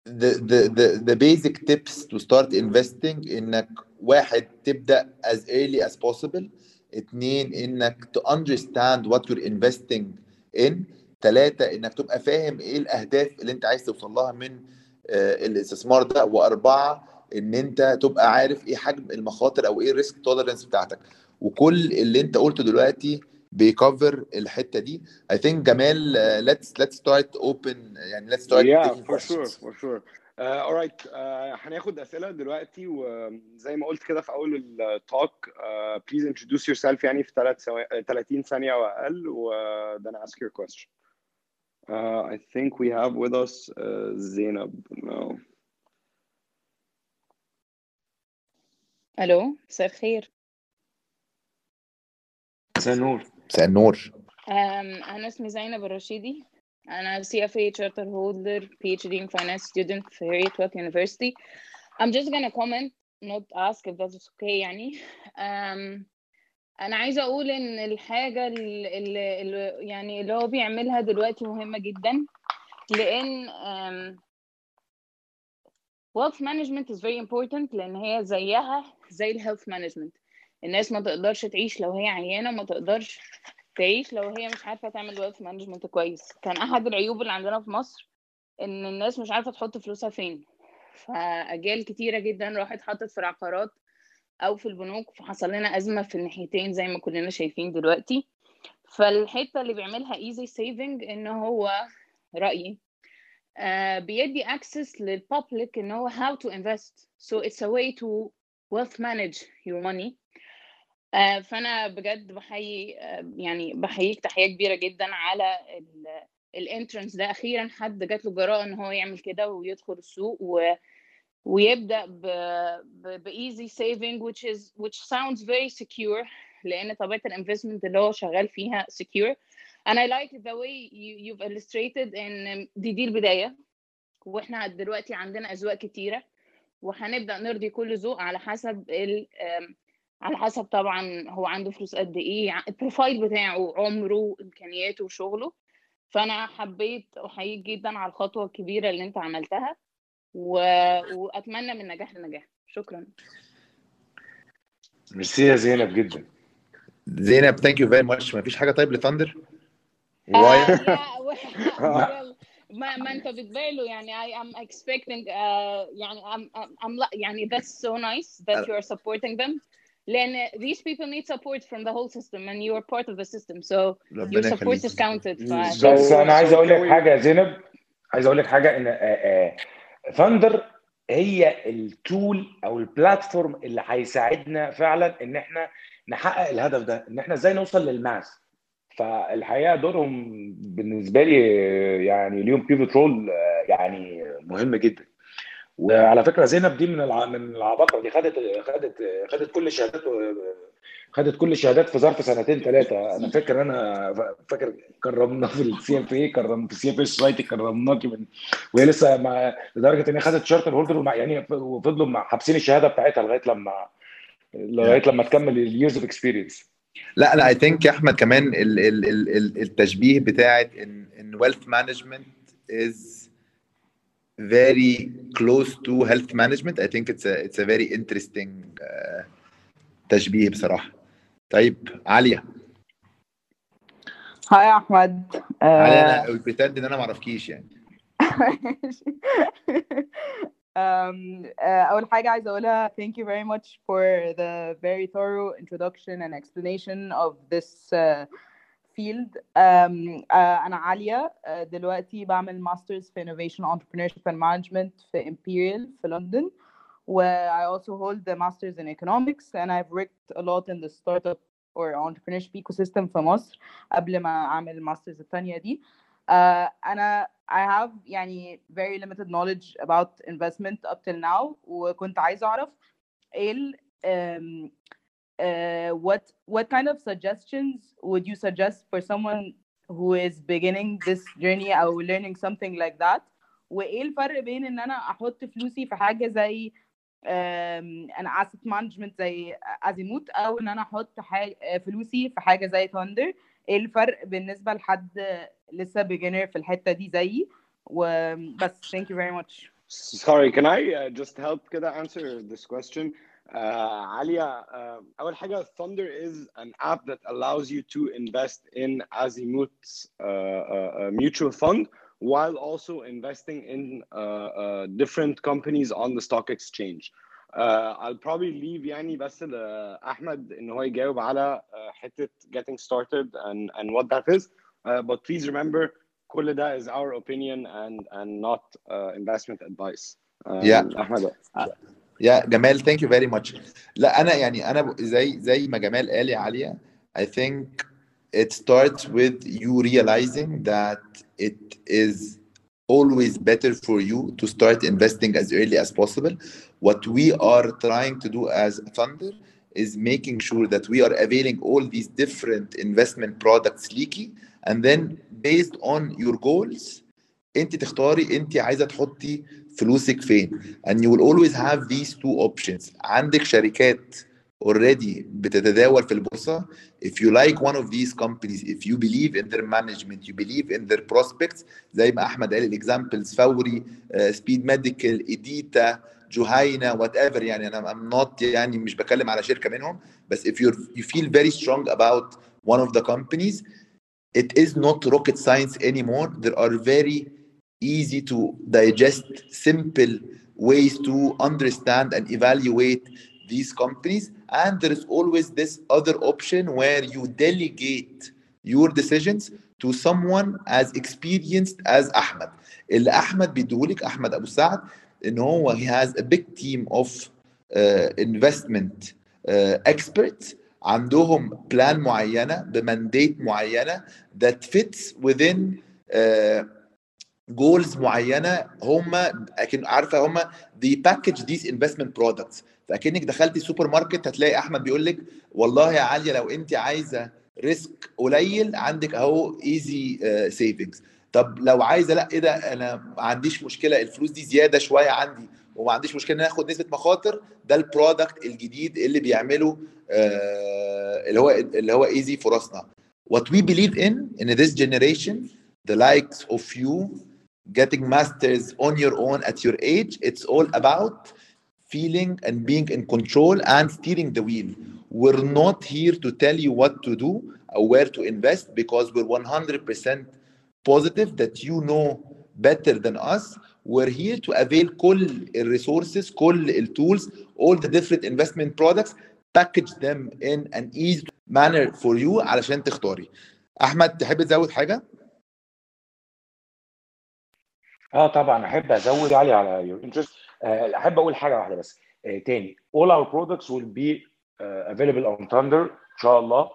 the the the the basic tips to start investing إنك واحد تبدأ as early as possible. اتنين إنك to understand what you're investing in. ثلاثة إنك تبقى فاهم إيه الأهداف اللي أنت عايز توصل لها من آه، الاستثمار ده. وأربعة إن أنت تبقى عارف إيه حجم المخاطر أو إيه ال risk tolerance بتاعتك. وكل اللي أنت قلته دلوقتي بيكفر الحته دي I think جمال uh, let's let's start open يعني let's start yeah for sure questions. for sure uh, alright uh, هناخد اسئله دلوقتي وزي ما قلت كده في اول التوك uh, please introduce yourself يعني في 3 سوا... 30 ثانية أو أقل و then ask your question uh, I think we have with us uh, Zainab no ألو مساء الخير مساء النور مساء النور. أنا اسمي زينب الرشيدي. أنا CFA charter holder PhD in finance student في Harriet University. I'm just gonna comment not ask if that's okay يعني. um, أنا عايزة أقول إن الحاجة اللي, اللي يعني اللي هو بيعملها دلوقتي مهمة جدا. لأن um, wealth management is very important لأن هي زيها زي ال health management الناس ما تقدرش تعيش لو هي عيانة ما تقدرش تعيش لو هي مش عارفة تعمل wealth management كويس. كان أحد العيوب اللي عندنا في مصر إن الناس مش عارفة تحط فلوسها فين. فأجيال كتيرة جدا راحت حطت في العقارات أو في البنوك فحصل لنا أزمة في الناحيتين زي ما كلنا شايفين دلوقتي. فالحتة اللي بيعملها AZ Savings إن هو رأيي uh, بيدي access لل public إن هو how to invest. So it's a way to wealth manage your money. فأنا بجد بحيي uh, يعني بحييك تحية كبيرة جدا على ال entrance ده. أخيرا حد جات له جراءه إن هو يعمل كده ويدخل السوق و ويبدأ ب AZ Savings which is which sounds very secure لأن طبيعة ال investment اللي هو شغال فيها secure. And I like the way you, you've illustrated إن دي دي البداية. وإحنا دلوقتي عندنا أذواق كتيرة. وهنبدأ نرضي كل ذوق على حسب ال على حسب طبعا هو عنده فلوس قد إيه البروفايل بتاعه عمره امكانياته وشغله. فأنا حبيت أحييك جدا على الخطوة الكبيرة اللي أنت عملتها و... وأتمنى من نجاح لنجاح. شكرا. ميرسي يا زينب جدا. زينب thank you very much ما فيش حاجة طيب لثاندر آه why؟ ما ما أنت بتبالو يعني. I am expecting uh, يعني I'm, I'm, I'm يعني that's so nice that you are supporting them. لأن these people need support from the whole system and you are part of the system. So your support is counted بس أنا عايز أقول لك حاجة يا زينب. عايز أقول لك حاجة إن ثاندر هي ال tool أو ال platform اللي هيساعدنا فعلا إن إحنا نحقق الهدف ده إن إحنا إزاي نوصل لل mass. فالحقيقة دورهم بالنسبة لي يعني ليهم pivotal role يعني مهم جدا. وعلى فكرة زينب دي من. من العباقرة دي خدت خدت خدت كل الشهادات خدت كل الشهادات في ظرف سنتين ثلاثة أنا فاكر أنا فاكر كرمنا في ال CFA كرم في ال CFA Society كرمناكي من وهي لسه مع لدرجة إن هي خدت charter holder يعني وفضلوا حابسين الشهادة بتاعتها لغاية لما لغاية لما تكمل ال years of experience لا أنا I think يا أحمد كمان ال ال ال ال التشبيه بتاعت ان إن wealth management is very close to health management I think it's a it's a very interesting uh, تشبيه بصراحة طيب عالية هاي يا احمد عالية انا بريتند ان انا ما اعرفكيش يعني ماشي. um, uh, أول حاجة عايزة أقولها thank you very much for the very thorough introduction and explanation of this uh, field um, uh, أنا عالية uh, دلوقتي بعمل masters في innovation entrepreneurship and management في Imperial في لندن و I also hold the masters in economics and I've worked a lot in the startup or entrepreneurship ecosystem في مصر قبل ما أعمل الماسترز التانية دي uh, أنا I have يعني very limited knowledge about investment up till now وكنت عايزة أعرف إيه ال um, uh, what what kind of suggestions would you suggest for someone who is beginning this journey أو learning something like that وإيه الفرق بين إن أنا أحط فلوسي في حاجة زي انا اسيت مانجمنت زي ازيموت او ان انا احط حاجه فلوسي في حاجه زي ثاندر ايه الفرق بالنسبه لحد لسه بيجنر في الحته دي زيي وبس thank you very much Sorry, can I uh, just help كده answer this question? Uh, Alia, uh, أول حاجة Thunder is an app that allows you to invest in Azimut's uh, uh, mutual fund while also investing in uh, uh, different companies on the stock exchange. Uh, I'll probably leave يعني بس لأحمد إن هو يجاوب على uh, حتة getting started and, and what that is. Uh, but please remember كل ده is our opinion and and not uh, investment advice. Um, Yeah. أحمد يا جمال ثانك يو فيري ماتش لا انا يعني انا ب- زي زي ما جمال قال يا عليا I think it starts with you realizing that it is always better for you to start investing as early as possible. What we are trying to do as Thunder is making sure that we are availing all these different investment products leaky and then based on your goals انت تختاري انت عايزه تحطي فلوسك فين and you will always have these two options عندك شركات already بتتداول في البورصه if you like one of these companies if you believe in their management you believe in their prospects زي ما احمد قال الاكزامبلز فوري سبيد ميديكال ايديتا جهينه وات ايفر يعني انا I'm not يعني مش بكلم على شركه منهم بس if you you feel very strong about one of the companies it is not rocket science anymore there are very easy to digest simple ways to understand and evaluate these companies and there is always this other option where you delegate your decisions to someone as experienced as Ahmed اللي احمد بيديهولك احمد ابو سعد ان هو he has a big team of uh, investment uh, experts عندهم بلان معينه بمانديت معينه that fits within uh, جولز معينة هم اكن عارفة هم they package these investment products. فأكنك دخلتي السوبر ماركت هتلاقي أحمد بيقول لك والله يا عاليا لو أنت عايزة risk قليل عندك أهو easy savings طب لو عايزة لأ إيه ده؟ أنا ما عنديش مشكلة الفلوس دي زيادة شوية عندي وما عنديش مشكلة إن آخد نسبة مخاطر ده ال product الجديد اللي بيعمله آه اللي هو اللي هو ايزي فرصنا what we believe in in this generation the likes of you getting masters on your own at your age it's all about feeling and being in control and steering the wheel we're not here to tell you what to do or where to invest because we're 100% positive that you know better than us we're here to avail كل الريسورسز كل التولز all the different investment products package them in an easy manner for you علشان تختاري احمد تحب تزود حاجه آه طبعا أحب أزود علي على your interest أحب أقول حاجة واحدة بس. آه تاني. All our products will be uh, available on Thunder إن شاء الله.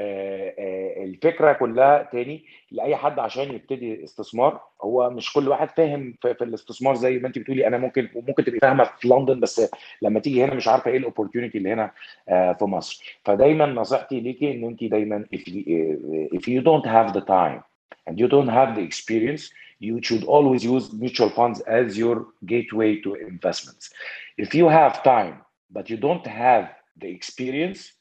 آه آه الفكرة كلها تاني لأي حد عشان يبتدي استثمار. هو مش كل واحد فاهم في, في الاستثمار زي ما أنت بتقولي. أنا ممكن وممكن تبقي فاهمة في لندن بس لما تيجي هنا مش عارفة إيه ال opportunity اللي هنا آه في مصر. فدايما نصيحتي ليكي إن أنت دايما if you, if you don't have the time and you don't have the experience you should always use mutual funds as your gateway to investments. If you have time but you don't have the experience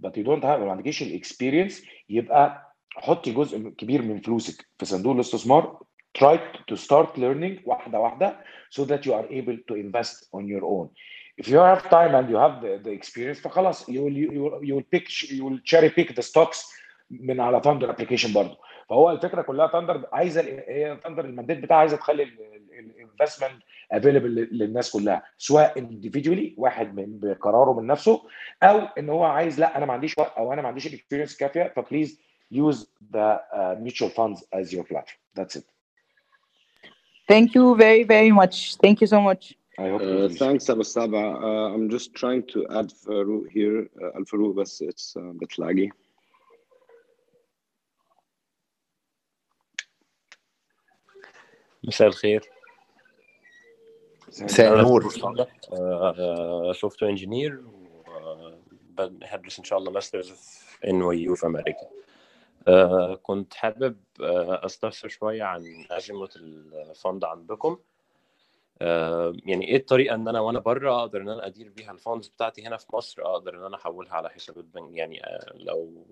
but you don't have ما عندكيش الاكسبيرينس يبقى حطي جزء كبير من فلوسك في صندوق الاستثمار try to start learning واحده واحده so that you are able to invest on your own. If you have time and you have the, the experience فخلاص you will, you will, you will pick you will cherry pick the stocks من على ثاندر ابلكيشن برضه فهو الفكرة كلها ثاندر عايزة هي ثاندر ال mandate بتاعها عايزة تخلي ال investment available للناس كلها سواء individually واحد من بقراره من نفسه أو إن هو عايز لأ أنا ما عنديش وقت أو أنا ما عنديش ال experience كافية ف please use the mutual funds as your platform that's it thank you very very much thank you so much Uh, uh thanks, Abu Saba. Uh, I'm just trying to add Farouk here. Uh, Al Farouk, but it's uh, a bit laggy. مساء الخير. مساء النور. software engineer وهدرس إن شاء الله masters في NYU في أمريكا. آه، كنت حابب آه، أستفسر شوية عن أزمة ال fund عندكم. آه، يعني إيه الطريقة إن أنا وأنا بره أقدر إن أنا أدير بيها ال funds بتاعتي هنا في مصر؟ أقدر إن أنا أحولها على حسابات بنك يعني آه، لو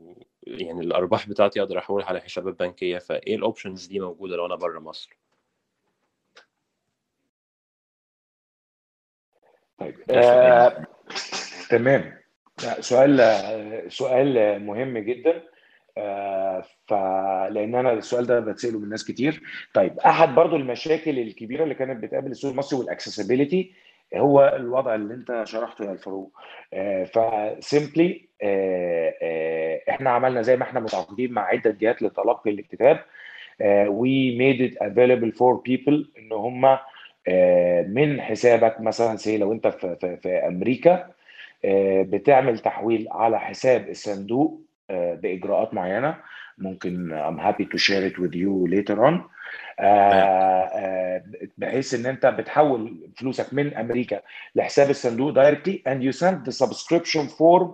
يعني الأرباح بتاعتي أقدر أحولها على حسابات بنكيه فإيه ال options دي موجودة لو أنا بره مصر؟ طيب آه، تمام. سؤال آه، سؤال مهم جدا. آه، فلان أنا السؤال ده بتسأله من ناس كتير. طيب أحد برضو المشاكل الكبيرة اللي كانت بتقابل السوق المصري وال accessibility هو الوضع اللي أنت شرحته يا الفاروق. ف simply إحنا عملنا زي ما إحنا متعاقدين مع عدة جهات لتلقي الاكتتاب we made it available for people إن هم آه، من حسابك مثلا say لو أنت في, في, في أمريكا آه، بتعمل تحويل على حساب الصندوق آه، بإجراءات معينة. ممكن I'm happy to share it with you later on. آه، آه، بحيث إن أنت بتحول فلوسك من أمريكا لحساب الصندوق directly and you send the subscription form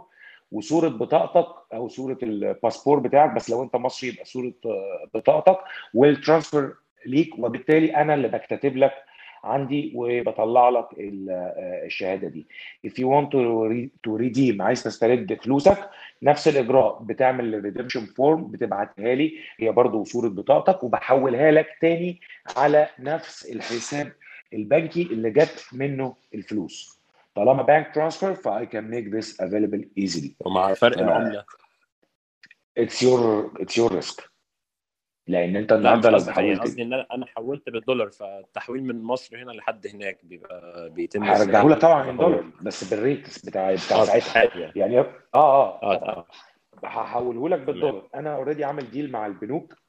وصورة بطاقتك أو صورة الباسبور بتاعك. بس لو أنت مصري يبقى صورة آه، بطاقتك. وال transfer ليك وبالتالي أنا اللي بكتب لك عندي وبطلع لك آه، الشهادة دي. If you want to re- to redeem عايز تسترد فلوسك نفس الإجراء بتعمل ال redemption form بتبعتها لي هي برضو صورة بطاقتك وبحولها لك تاني على نفس الحساب البنكي اللي جت منه الفلوس. طالما bank transfer ف I can make this available easily. ومع فرق العملة it's your it's your risk. لأن أنت النهارده لو حولت قصدي إن أنا أنا حولت بالدولار فالتحويل من مصر هنا لحد هناك بيبقى بيتم هرجعه لك طبعا ولا ان هو دولار بس بال rate بتاع بتاع ساعتها. يعني آه آه آه آه. هحوله لك بالدولار. أنا already عامل deal مع البنوك. آه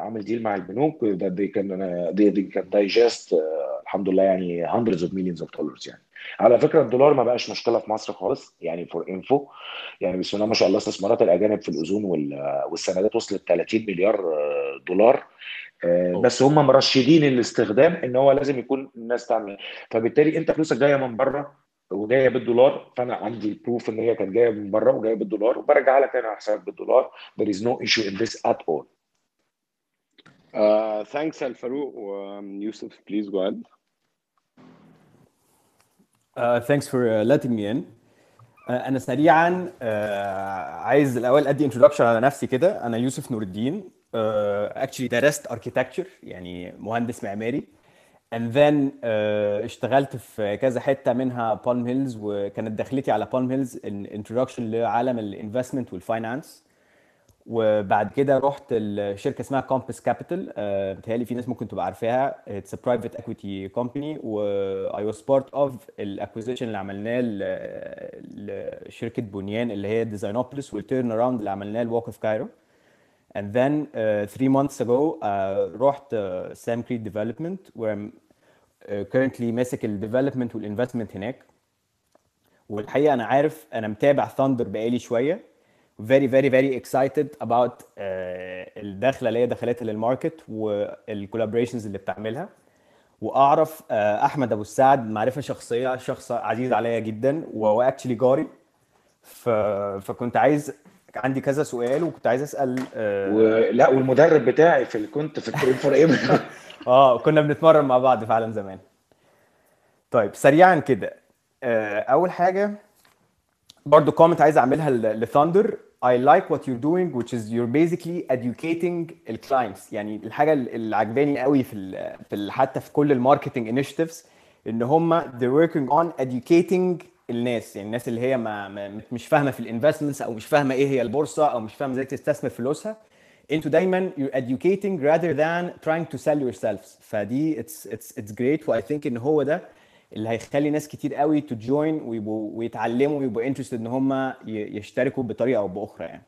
عامل deal مع البنوك ده دي كان دي, دي كان دايجست آه الحمد لله يعني hundreds of millions of dollars يعني. على فكرة الدولار ما بقاش مشكلة في مصر خالص يعني for info يعني بسم الله ما شاء الله استثمارات الأجانب في الأذون وال- والسندات وصلت 30 مليار آه، دولار. آه،. بس هم مرشدين الاستخدام إن هو لازم يكون الناس تعمل. فبالتالي أنت فلوسك جاية من بره وجاية بالدولار فأنا عندي البروف إن هي كانت جاية من بره وجاية بالدولار وبرجع لك أنا على حسابك بالدولار. There is no issue in this at all. Uh, thanks. Um, Yusuf, please go ahead. Uh, thanks for uh, letting me in. Uh, أنا سريعا عايز الأول أدي introduction على نفسي كده أنا يوسف نور الدين actually درست architecture يعني مهندس معماري then uh, اشتغلت في كذا حتة منها بالم هيلز وكانت دخلتي على بالم هيلز introduction لعالم ال investment وال finance وبعد كده رحت الشركة اسمها كومبس كابيتال بتهيألي في ناس ممكن تبقى عارفاها. it's private equity company و I was part of ال acquisition اللي عملناه لشركه بنيان اللي هي ديزاينوبوليس والتيرن اراوند اللي عملناه لوك اوف كايرو and then uh, three months ago uh, رحت uh, Sam Creek Development where I'm uh, currently ماسك الديفلوبمنت والانفستمنت هناك. والحقيقة أنا عارف أنا متابع ثاندر بقالي شوية. Very very very excited about uh, الدخلة اللي هي دخلتها للماركت والكولابوريشنز اللي بتعملها. وأعرف uh, أحمد أبو السعد معرفة شخصية شخص عزيز عليا جدا وهو اكشلي جاري. ف... فكنت عايز عندي كذا سؤال وكنت عايز أسأل uh, ولا والمدرب بتاعي في كنت في ال train for aim آه كنا بنتمرن مع بعض فعلا زمان. طيب سريعا كده آه، أول حاجة برضو comment عايز أعملها ل Thndr I like what you're doing which is you're basically educating ال clients يعني الحاجة اللي عجباني قوي في ال في ال حتى في كل ال marketing initiatives إن هم they're working on educating الناس. يعني الناس اللي هي ما, ما مش فاهمة في الانفستمنتس أو مش فاهمة إيه هي البورصة أو مش فاهمة إزاي تستثمر فلوسها. أنتوا دايما you're educating rather than trying to sell yourselves. فدي it's it's it's great و I think إن هو ده اللي هيخلي ناس كتير قوي to join ويبقوا ويتعلموا ويبقوا interested إن هم يشتركوا بطريقة أو بأخرى يعني.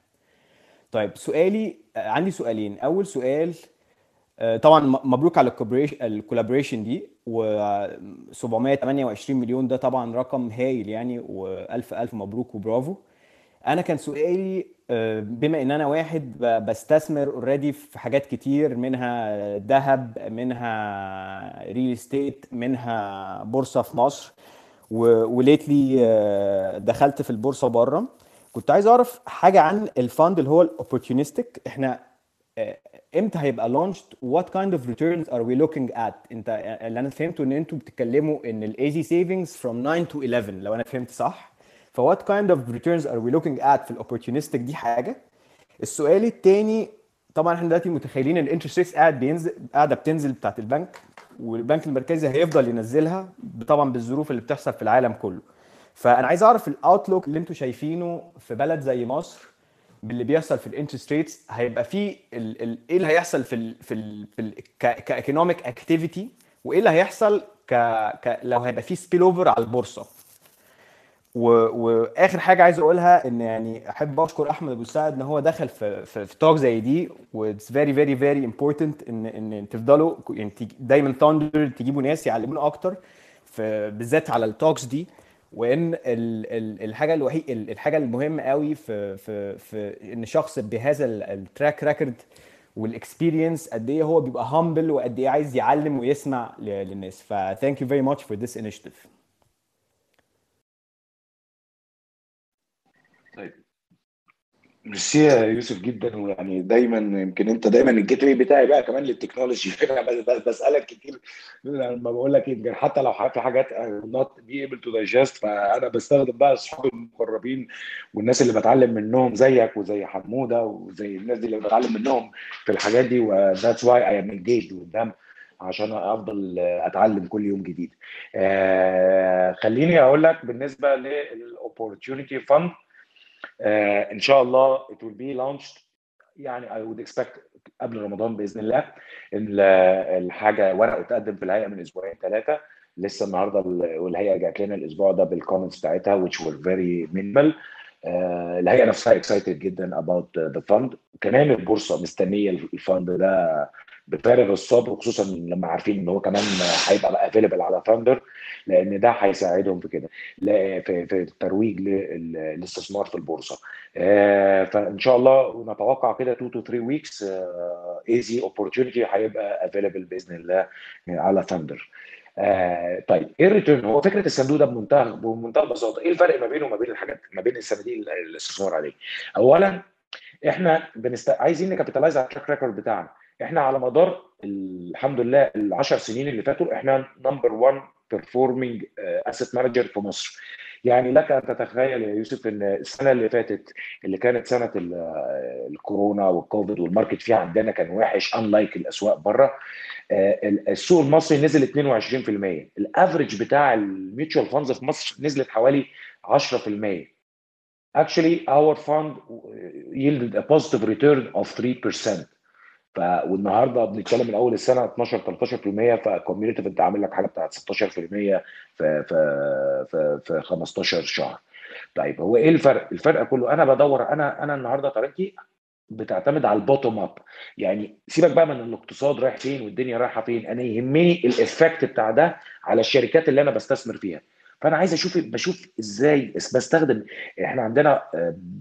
طيب سؤالي آه، عندي سؤالين أول سؤال آه، طبعا مبروك على ال collaboration دي و 728 مليون ده طبعا رقم هايل يعني وألف ألف مبروك وبرافو أنا كان سؤالي آه، بما إن أنا واحد بستثمر already في حاجات كتير منها ذهب منها real estate منها بورصة في مصر و lately دخلت في البورصة بره كنت عايز أعرف حاجة عن ال fund اللي هو ال opportunistic إحنا آه، إمتى هيبقى launched what kind of returns are we looking at أنت اللي أنا فهمته إن أنتوا بتتكلموا إن ال AZ savings from 9 to 11 لو أنا فهمت صح. ف what kind of returns are we looking at في ال opportunistic دي حاجة؟ السؤال الثاني طبعا إحنا دلوقتي متخيلين ان ال interest rates قاعد بينزل قاعدة بتنزل بتاعت البنك والبنك المركزي هيفضل ينزلها طبعا بالظروف اللي بتحصل في العالم كله. فأنا عايز أعرف ال outlook اللي أنتوا شايفينه في بلد زي مصر باللي بيحصل في ال interest rates هيبقى فيه إيه اللي هيحصل في ال في ال في ال economic activity وإيه اللي هيحصل ك, ك لو هيبقى فيه spill over على البورصة. و... وآخر حاجة عايز أقولها إن يعني أحب أشكر أحمد أبو سعد إن هو دخل في في, في talk زي دي و it's very very very important ان إن تفضلوا يعني دايما Thndr تجيبوا ناس يعلمونا أكتر في بالذات على ال talks دي وإن ال ال الحاجة الوحيد الحاجة المهمة قوي في في في إن شخص بهذا ال track record وال experience قد إيه هو بيبقى humble وقد إيه عايز يعلم ويسمع للناس. ف thank you very much for this initiative طيب ميرسي يا يوسف جدا ويعني دايما يمكن أنت دايما ال gateway بتاعي بقى كمان للتكنولوجي بسألك كتير لما بقول لك يمكن حتى لو في حاجات not be able to digest فأنا بستخدم بقى اصحابي المقربين والناس اللي بتعلم منهم زيك وزي حمودة وزي الناس دي اللي بتعلم منهم في الحاجات دي و that's why I am with them عشان أفضل أتعلم كل يوم جديد. آه خليني أقول لك بالنسبة لل opportunity fund إن شاء الله it will be launched. يعني I would expect قبل رمضان بإذن الله ال- الحاجة ورقة تقدم في الهيئة من أسبوعين ثلاثة لسه النهارده ال- والهيئة جات لنا الأسبوع ده بال comments بتاعتها which were very minimal. آه، الهيئة نفسها excited جدا about the fund. كمان البورصة مستنية ال fund ده بفارغ الصبر خصوصا لما عارفين إن هو كمان هيبقى بقى available على Thndr لأن ده هيساعدهم في كده في الترويج للاستثمار في البورصة. آه، فإن شاء الله نتوقع كده 2 to 3 weeks AZ opportunity هيبقى available بإذن الله على Thndr آه طيب إيه ال return هو فكرة الصندوق ده بمنتهى بمنتهى البساطه إيه الفرق ما بينه وما بين الحاجات ما بين الصناديق الاستثمار عليه؟ اولا إحنا بنست... عايزين ن capitalize على ال track record بتاعنا. إحنا على مدار الحمد لله ال 10 سنين اللي فاتوا إحنا number 1 performing asset manager في مصر. يعني لك أن تتخيل يا يوسف إن السنة اللي فاتت اللي كانت سنة ال- الكورونا والكوفيد وال market فيها عندنا كان وحش unlike الأسواق بره آه، السوق المصري نزل 22% ال average بتاع ال mutual funds في مصر نزلت حوالي 10% actually our fund yielded a positive return of 3% ف والنهارده بنتكلم من أول السنة 12 13% ف cumulative انت عامل لك حاجة بتاعت 16% في في في في 15 شهر. طيب هو إيه الفرق؟ الفرق كله أنا بدور أنا أنا النهارده طريقتي بتعتمد على ال bottom up يعني سيبك بقى من الاقتصاد رايح فين والدنيا رايحة فين أنا يهمني ال effect بتاع ده على الشركات اللي أنا بستثمر فيها فأنا عايز أشوف بشوف إزاي بستخدم إحنا عندنا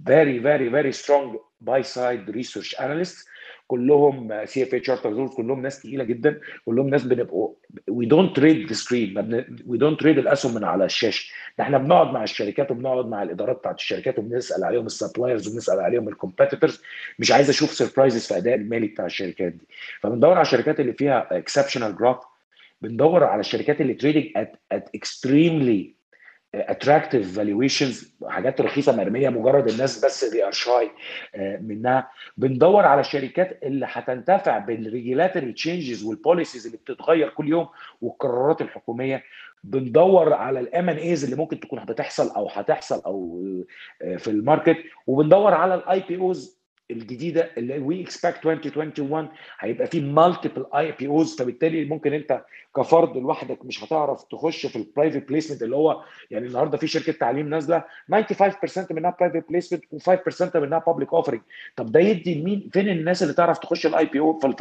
very very very strong buy side research analyst كلهم CFA charter كلهم ناس تقيلة جدا كلهم ناس بنبقوا we don't trade the screen we don't trade الاسهم من على الشاشة. ده إحنا بنقعد مع الشركات وبنقعد مع الإدارات بتاعت الشركات وبنسأل عليهم ال suppliers وبنسأل عليهم ال competitors مش عايز أشوف surprises في أداء المالي بتاع الشركات دي. فبندور على الشركات اللي فيها exceptional growth بندور على الشركات اللي trading at at extremely attractive valuations حاجات رخيصة مرمية مجرد الناس بس they are shy منها. بندور على الشركات اللي هتنتفع بال regulatory changes وال policies اللي بتتغير كل يوم والقرارات الحكومية. بندور على ال M&As اللي ممكن تكون بتحصل أو هتحصل أو في ال market. وبندور على ال IPOs الجديدة اللي we expect 2021 هيبقى في multiple IPOs فبالتالي ممكن انت كفرد لوحدك مش هتعرف تخش في ال private placement اللي هو يعني النهارده في شركة تعليم نازلة 95% منها private placement و5% منها public offering طب ده يدي لمين فين الناس اللي تعرف تخش ال IPO في ال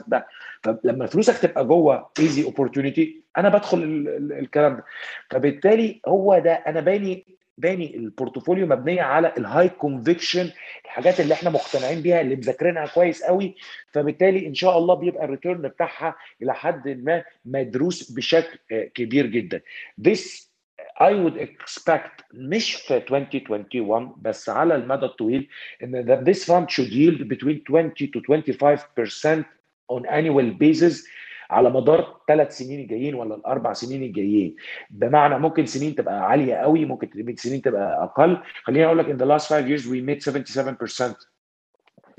5% ده؟ فلما فلوسك تبقى جوه easy opportunity أنا بدخل ال ال الكلام ده. فبالتالي هو ده أنا باني باني ال portfolio مبنية على ال high conviction الحاجات اللي إحنا مقتنعين بيها اللي مذاكرينها كويس قوي. فبالتالي إن شاء الله بيبقى ال return بتاعها إلى حد ما مدروس بشكل كبير جدا. This I would expect مش في 2021 بس على المدى الطويل إن this fund should yield between 20 to 25% on annual basis. على مدار ثلاث سنين الجايين ولا الأربع سنين الجايين. بمعنى ممكن سنين تبقى عالية قوي ممكن سنين تبقى أقل. خليني أقول لك in the last five years we made 77%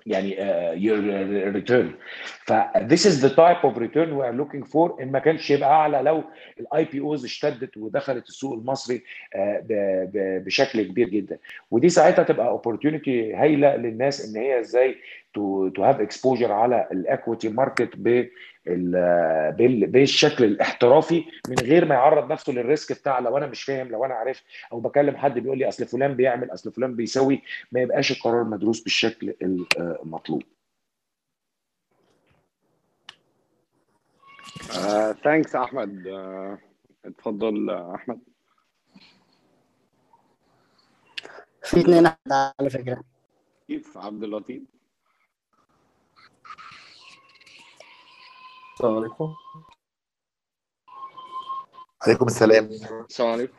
يعني uh, return. ف this is the type of return we are looking for. إن ما كانش يبقى أعلى لو ال IPOs اشتدت ودخلت السوق المصري ب- بشكل كبير جدا. ودي ساعتها تبقى opportunity هايلة للناس إن هي إزاي to to have exposure على ال equity market بال بال- بالشكل الاحترافي من غير ما يعرض نفسه لل risk بتاع لو أنا مش فاهم لو أنا عارف أو بكلم حد بيقول لي أصل فلان بيعمل أصل فلان بيسوي ما يبقاش القرار مدروس بالشكل المطلوب. ثانكس أحمد. آه، اتفضل آه، أحمد. في اتنين على فكرة. كيف عبد اللطيف؟ السلام عليكم. عليكم السلام. السلام عليكم.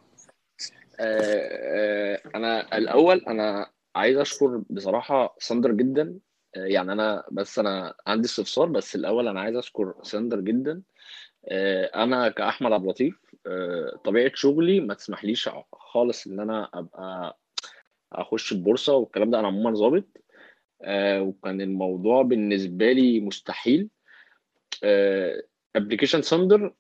آه، آه، أنا الأول أنا عايز أشكر بصراحة ثاندر جدا. آه، يعني أنا بس أنا عندي استفسار بس الأول أنا عايز أشكر ثاندر جدا. آه، أنا كأحمد عبد اللطيف آه، طبيعة شغلي ما تسمحليش خالص إن أنا أبقى أخش البورصة والكلام ده. أنا عموما ظابط. آه، وكان الموضوع بالنسبة لي مستحيل. application ثاندر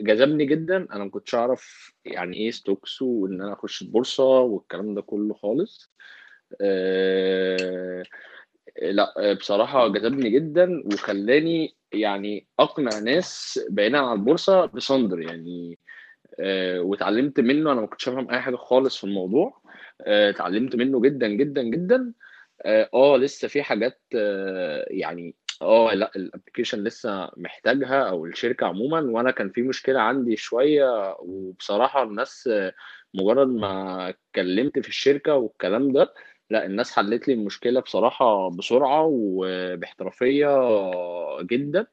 جذبني جدا. أنا ما كنتش أعرف يعني إيه stocks وإن أنا أخش البورصة والكلام ده كله خالص. آه، لا بصراحة جذبني جدا وخلاني يعني أقنع ناس بعيدا عن البورصة بثاندر يعني. آه، واتعلمت منه أنا ما كنتش فاهم أي حاجة خالص في الموضوع. آه، اتعلمت منه جدا جدا جدا. آه آه، لسه في حاجات آه، يعني آه لأ الابلكيشن لسه محتاجها أو الشركة عموما وأنا كان في مشكلة عندي شوية وبصراحة الناس آه، مجرد ما اتكلمت في الشركة والكلام ده لأ الناس حلت لي المشكلة بصراحة بسرعة وباحترافية جدا.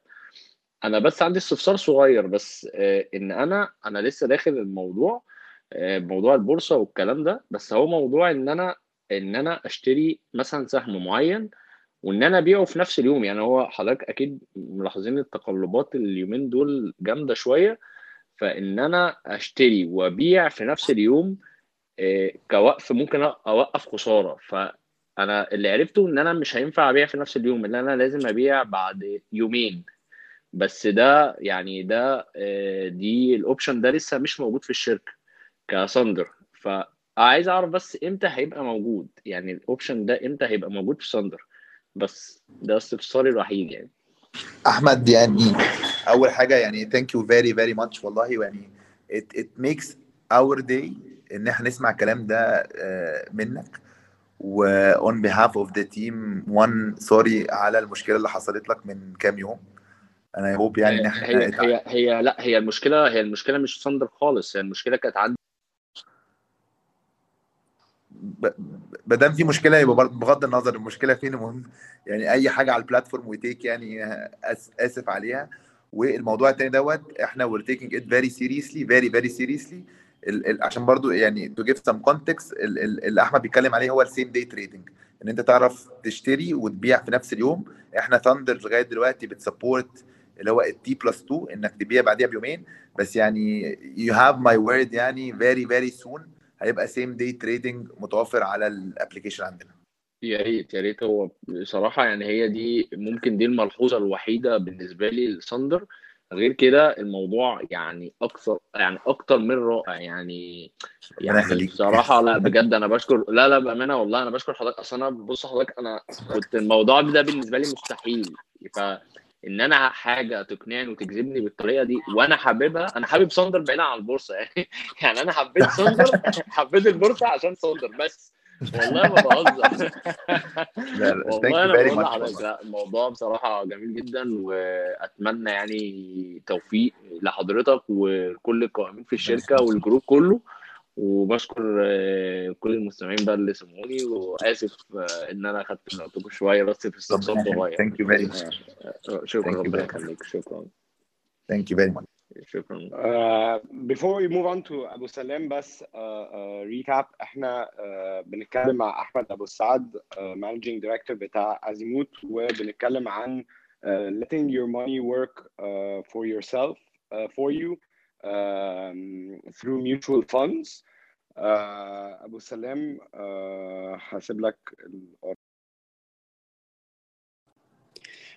أنا بس عندي استفسار صغير بس آه، إن أنا أنا لسه داخل الموضوع آه، موضوع البورصة والكلام ده بس هو موضوع إن أنا إن أنا أشتري مثلا سهم معين وإن أنا أبيعه في نفس اليوم. يعني هو حضرتك أكيد ملاحظين التقلبات اليومين دول جامدة شوية. فإن أنا أشتري وأبيع في نفس اليوم آه، كوقف ممكن أوقف خسارة. فأنا اللي عرفته إن أنا مش هينفع أبيع في نفس اليوم إن أنا لازم أبيع بعد يومين. بس ده يعني ده آه، دي الاوبشن ده لسه مش موجود في الشركة كثاندر فعايز اعرف بس إمتى هيبقى موجود. يعني ال option ده إمتى هيبقى موجود في ثاندر. بس ده استفساري الوحيد يعني. احمد يعني اول حاجة يعني ثانك يو فيري فيري ماتش والله. يعني it, it makes our day ان إحنا نسمع الكلام ده آه، منك. و on behalf of the team one sorry على المشكلة اللي حصلت لك من كام يوم. أنا hope يعني إن إحنا هي هي هي لا هي المشكلة هي المشكلة مش ثاندر خالص. هي المشكلة كانت عندي ما دام في مشكلة يبقى بغض النظر المشكلة فين المهم يعني أي حاجة على ال platform وتيك يعني آسف عليها. والموضوع التاني دوت إحنا it very seriously very very seriously. ال ال عشان برضو يعني some context ال ال اللي أحمد بيتكلم عليه هو ال same day trading إن أنت تعرف تشتري وتبيع في نفس اليوم. إحنا ثاندر لغاية دلوقتي بت support اللي هو ال T plus 2 إنك تبيع بعديها بيومين. بس يعني you have my word يعني very very soon. هيبقى سيم داي تريدنج متوفر على ال application عندنا. يا ريت يا ريت. هو بصراحة يعني هي دي ممكن دي الملحوظة الوحيدة بالنسبة لي لثاندر. غير كده الموضوع يعني أكثر يعني أكتر من رائع. يعني يعني بصراحة لا بجد أنا بشكر لا لا بأمانة والله أنا بشكر حضرتك. أصل أنا بص حضرتك أنا كنت الموضوع ده بالنسبة لي مستحيل. فان أنا حاجة تقنعني وتجذبني بالطريقة دي وأنا حاببها أنا حابب ثاندر بعيدا عن البورصة. يعني يعني أنا حبيت ثاندر حبيت البورصة عشان ثاندر بس. والله ما بهزر. والله أنا لا الموضوع بصراحة جميل جدا وأتمنى يعني توفيق لحضرتك وكل القائمين في الشركة وال group كله. وبشكر آه، كل المستمعين بقى اللي سمعوني وآسف آه، إن أنا اخدت من وقتكم شوية بس في يخليك. صغير thank you very much آه، آه، شكرا ربنا يخليك. شكرا. thank you very much شكرا. Uh, before we move on to أبو سلام بس uh, uh, recap. إحنا uh, بنتكلم مع أحمد أبو السعد uh, managing director بتاع ازيموت وبنتكلم عن uh, letting your money work uh, for yourself uh, for you. Through mutual funds. uh, أبو سلام uh, هسيب لك ال-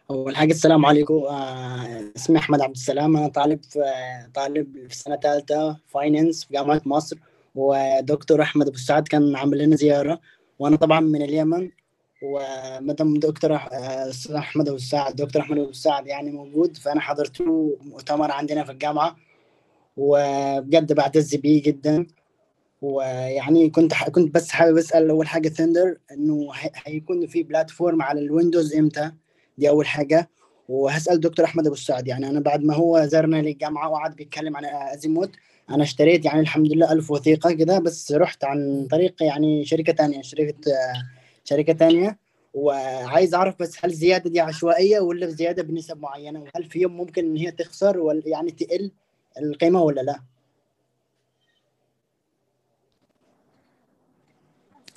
أول حاجة السلام عليكم. آه، اسمي أحمد عبد السلام. أنا طالب في طالب في سنة ثالثة فاينانس في جامعة مصر ودكتور أحمد أبو السعد كان عامل لنا زيارة وأنا طبعا من اليمن ومدام دكتور آه، أستاذ أحمد أبو السعد دكتور أحمد أبو السعد يعني موجود فأنا حضرت له مؤتمر عندنا في الجامعة. وبجد بعتز بيه جدا. ويعني كنت ح... كنت بس حابب أسأل أول حاجة ثاندر إنه هي... هيكون في platform على الويندوز إمتى؟ دي أول حاجة. وهسأل دكتور أحمد أبو السعد. يعني أنا بعد ما هو زارنا للجامعة وقعد بيتكلم عن ازيموت أنا اشتريت يعني الحمد لله ألف وثيقة كده بس رحت عن طريق يعني شركة تانية شركة شركة تانية. وعايز أعرف بس هل الزياده دي عشوائية ولا بزياده بنسب معينة؟ وهل في يوم ممكن إن هي تخسر ولا يعني تقل؟ القيمة ولا لا؟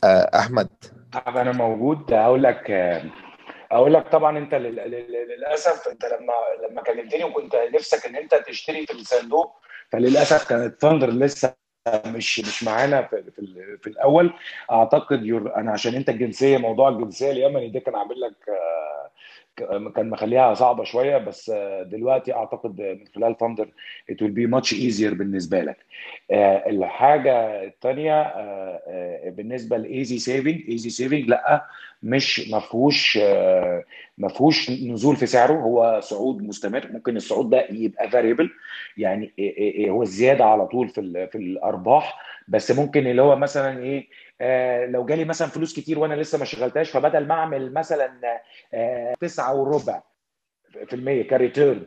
آه، أحمد. طب أنا موجود. أقول لك أقول لك طبعا أنت لل- لل- للأسف أنت لما لما كلمتني وكنت نفسك إن أنت تشتري في الصندوق فللأسف كانت ثاندر لسه مش مش معانا في في, في الأول. أعتقد يور أنا عشان أنت الجنسية موضوع الجنسية اليمني ده كان عامل لك آه، كان مخليها صعبة شوية بس آه، دلوقتي أعتقد من خلال ثاندر it will be much easier بالنسبة لك. آه، الحاجة الثانية بالنسبة ل easy saving easy saving لأ مش ما فيهوش آه، ما فيهوش نزول في سعره هو صعود مستمر ممكن الصعود ده يبقى variable يعني إيه إيه إيه هو الزياده على طول في في الأرباح بس ممكن اللي هو مثلا إيه آه لو جالي مثلا فلوس كتير وأنا لسه ما شغلتهاش فبدل ما أعمل مثلا آه تسعة وربع في المية كريتيرن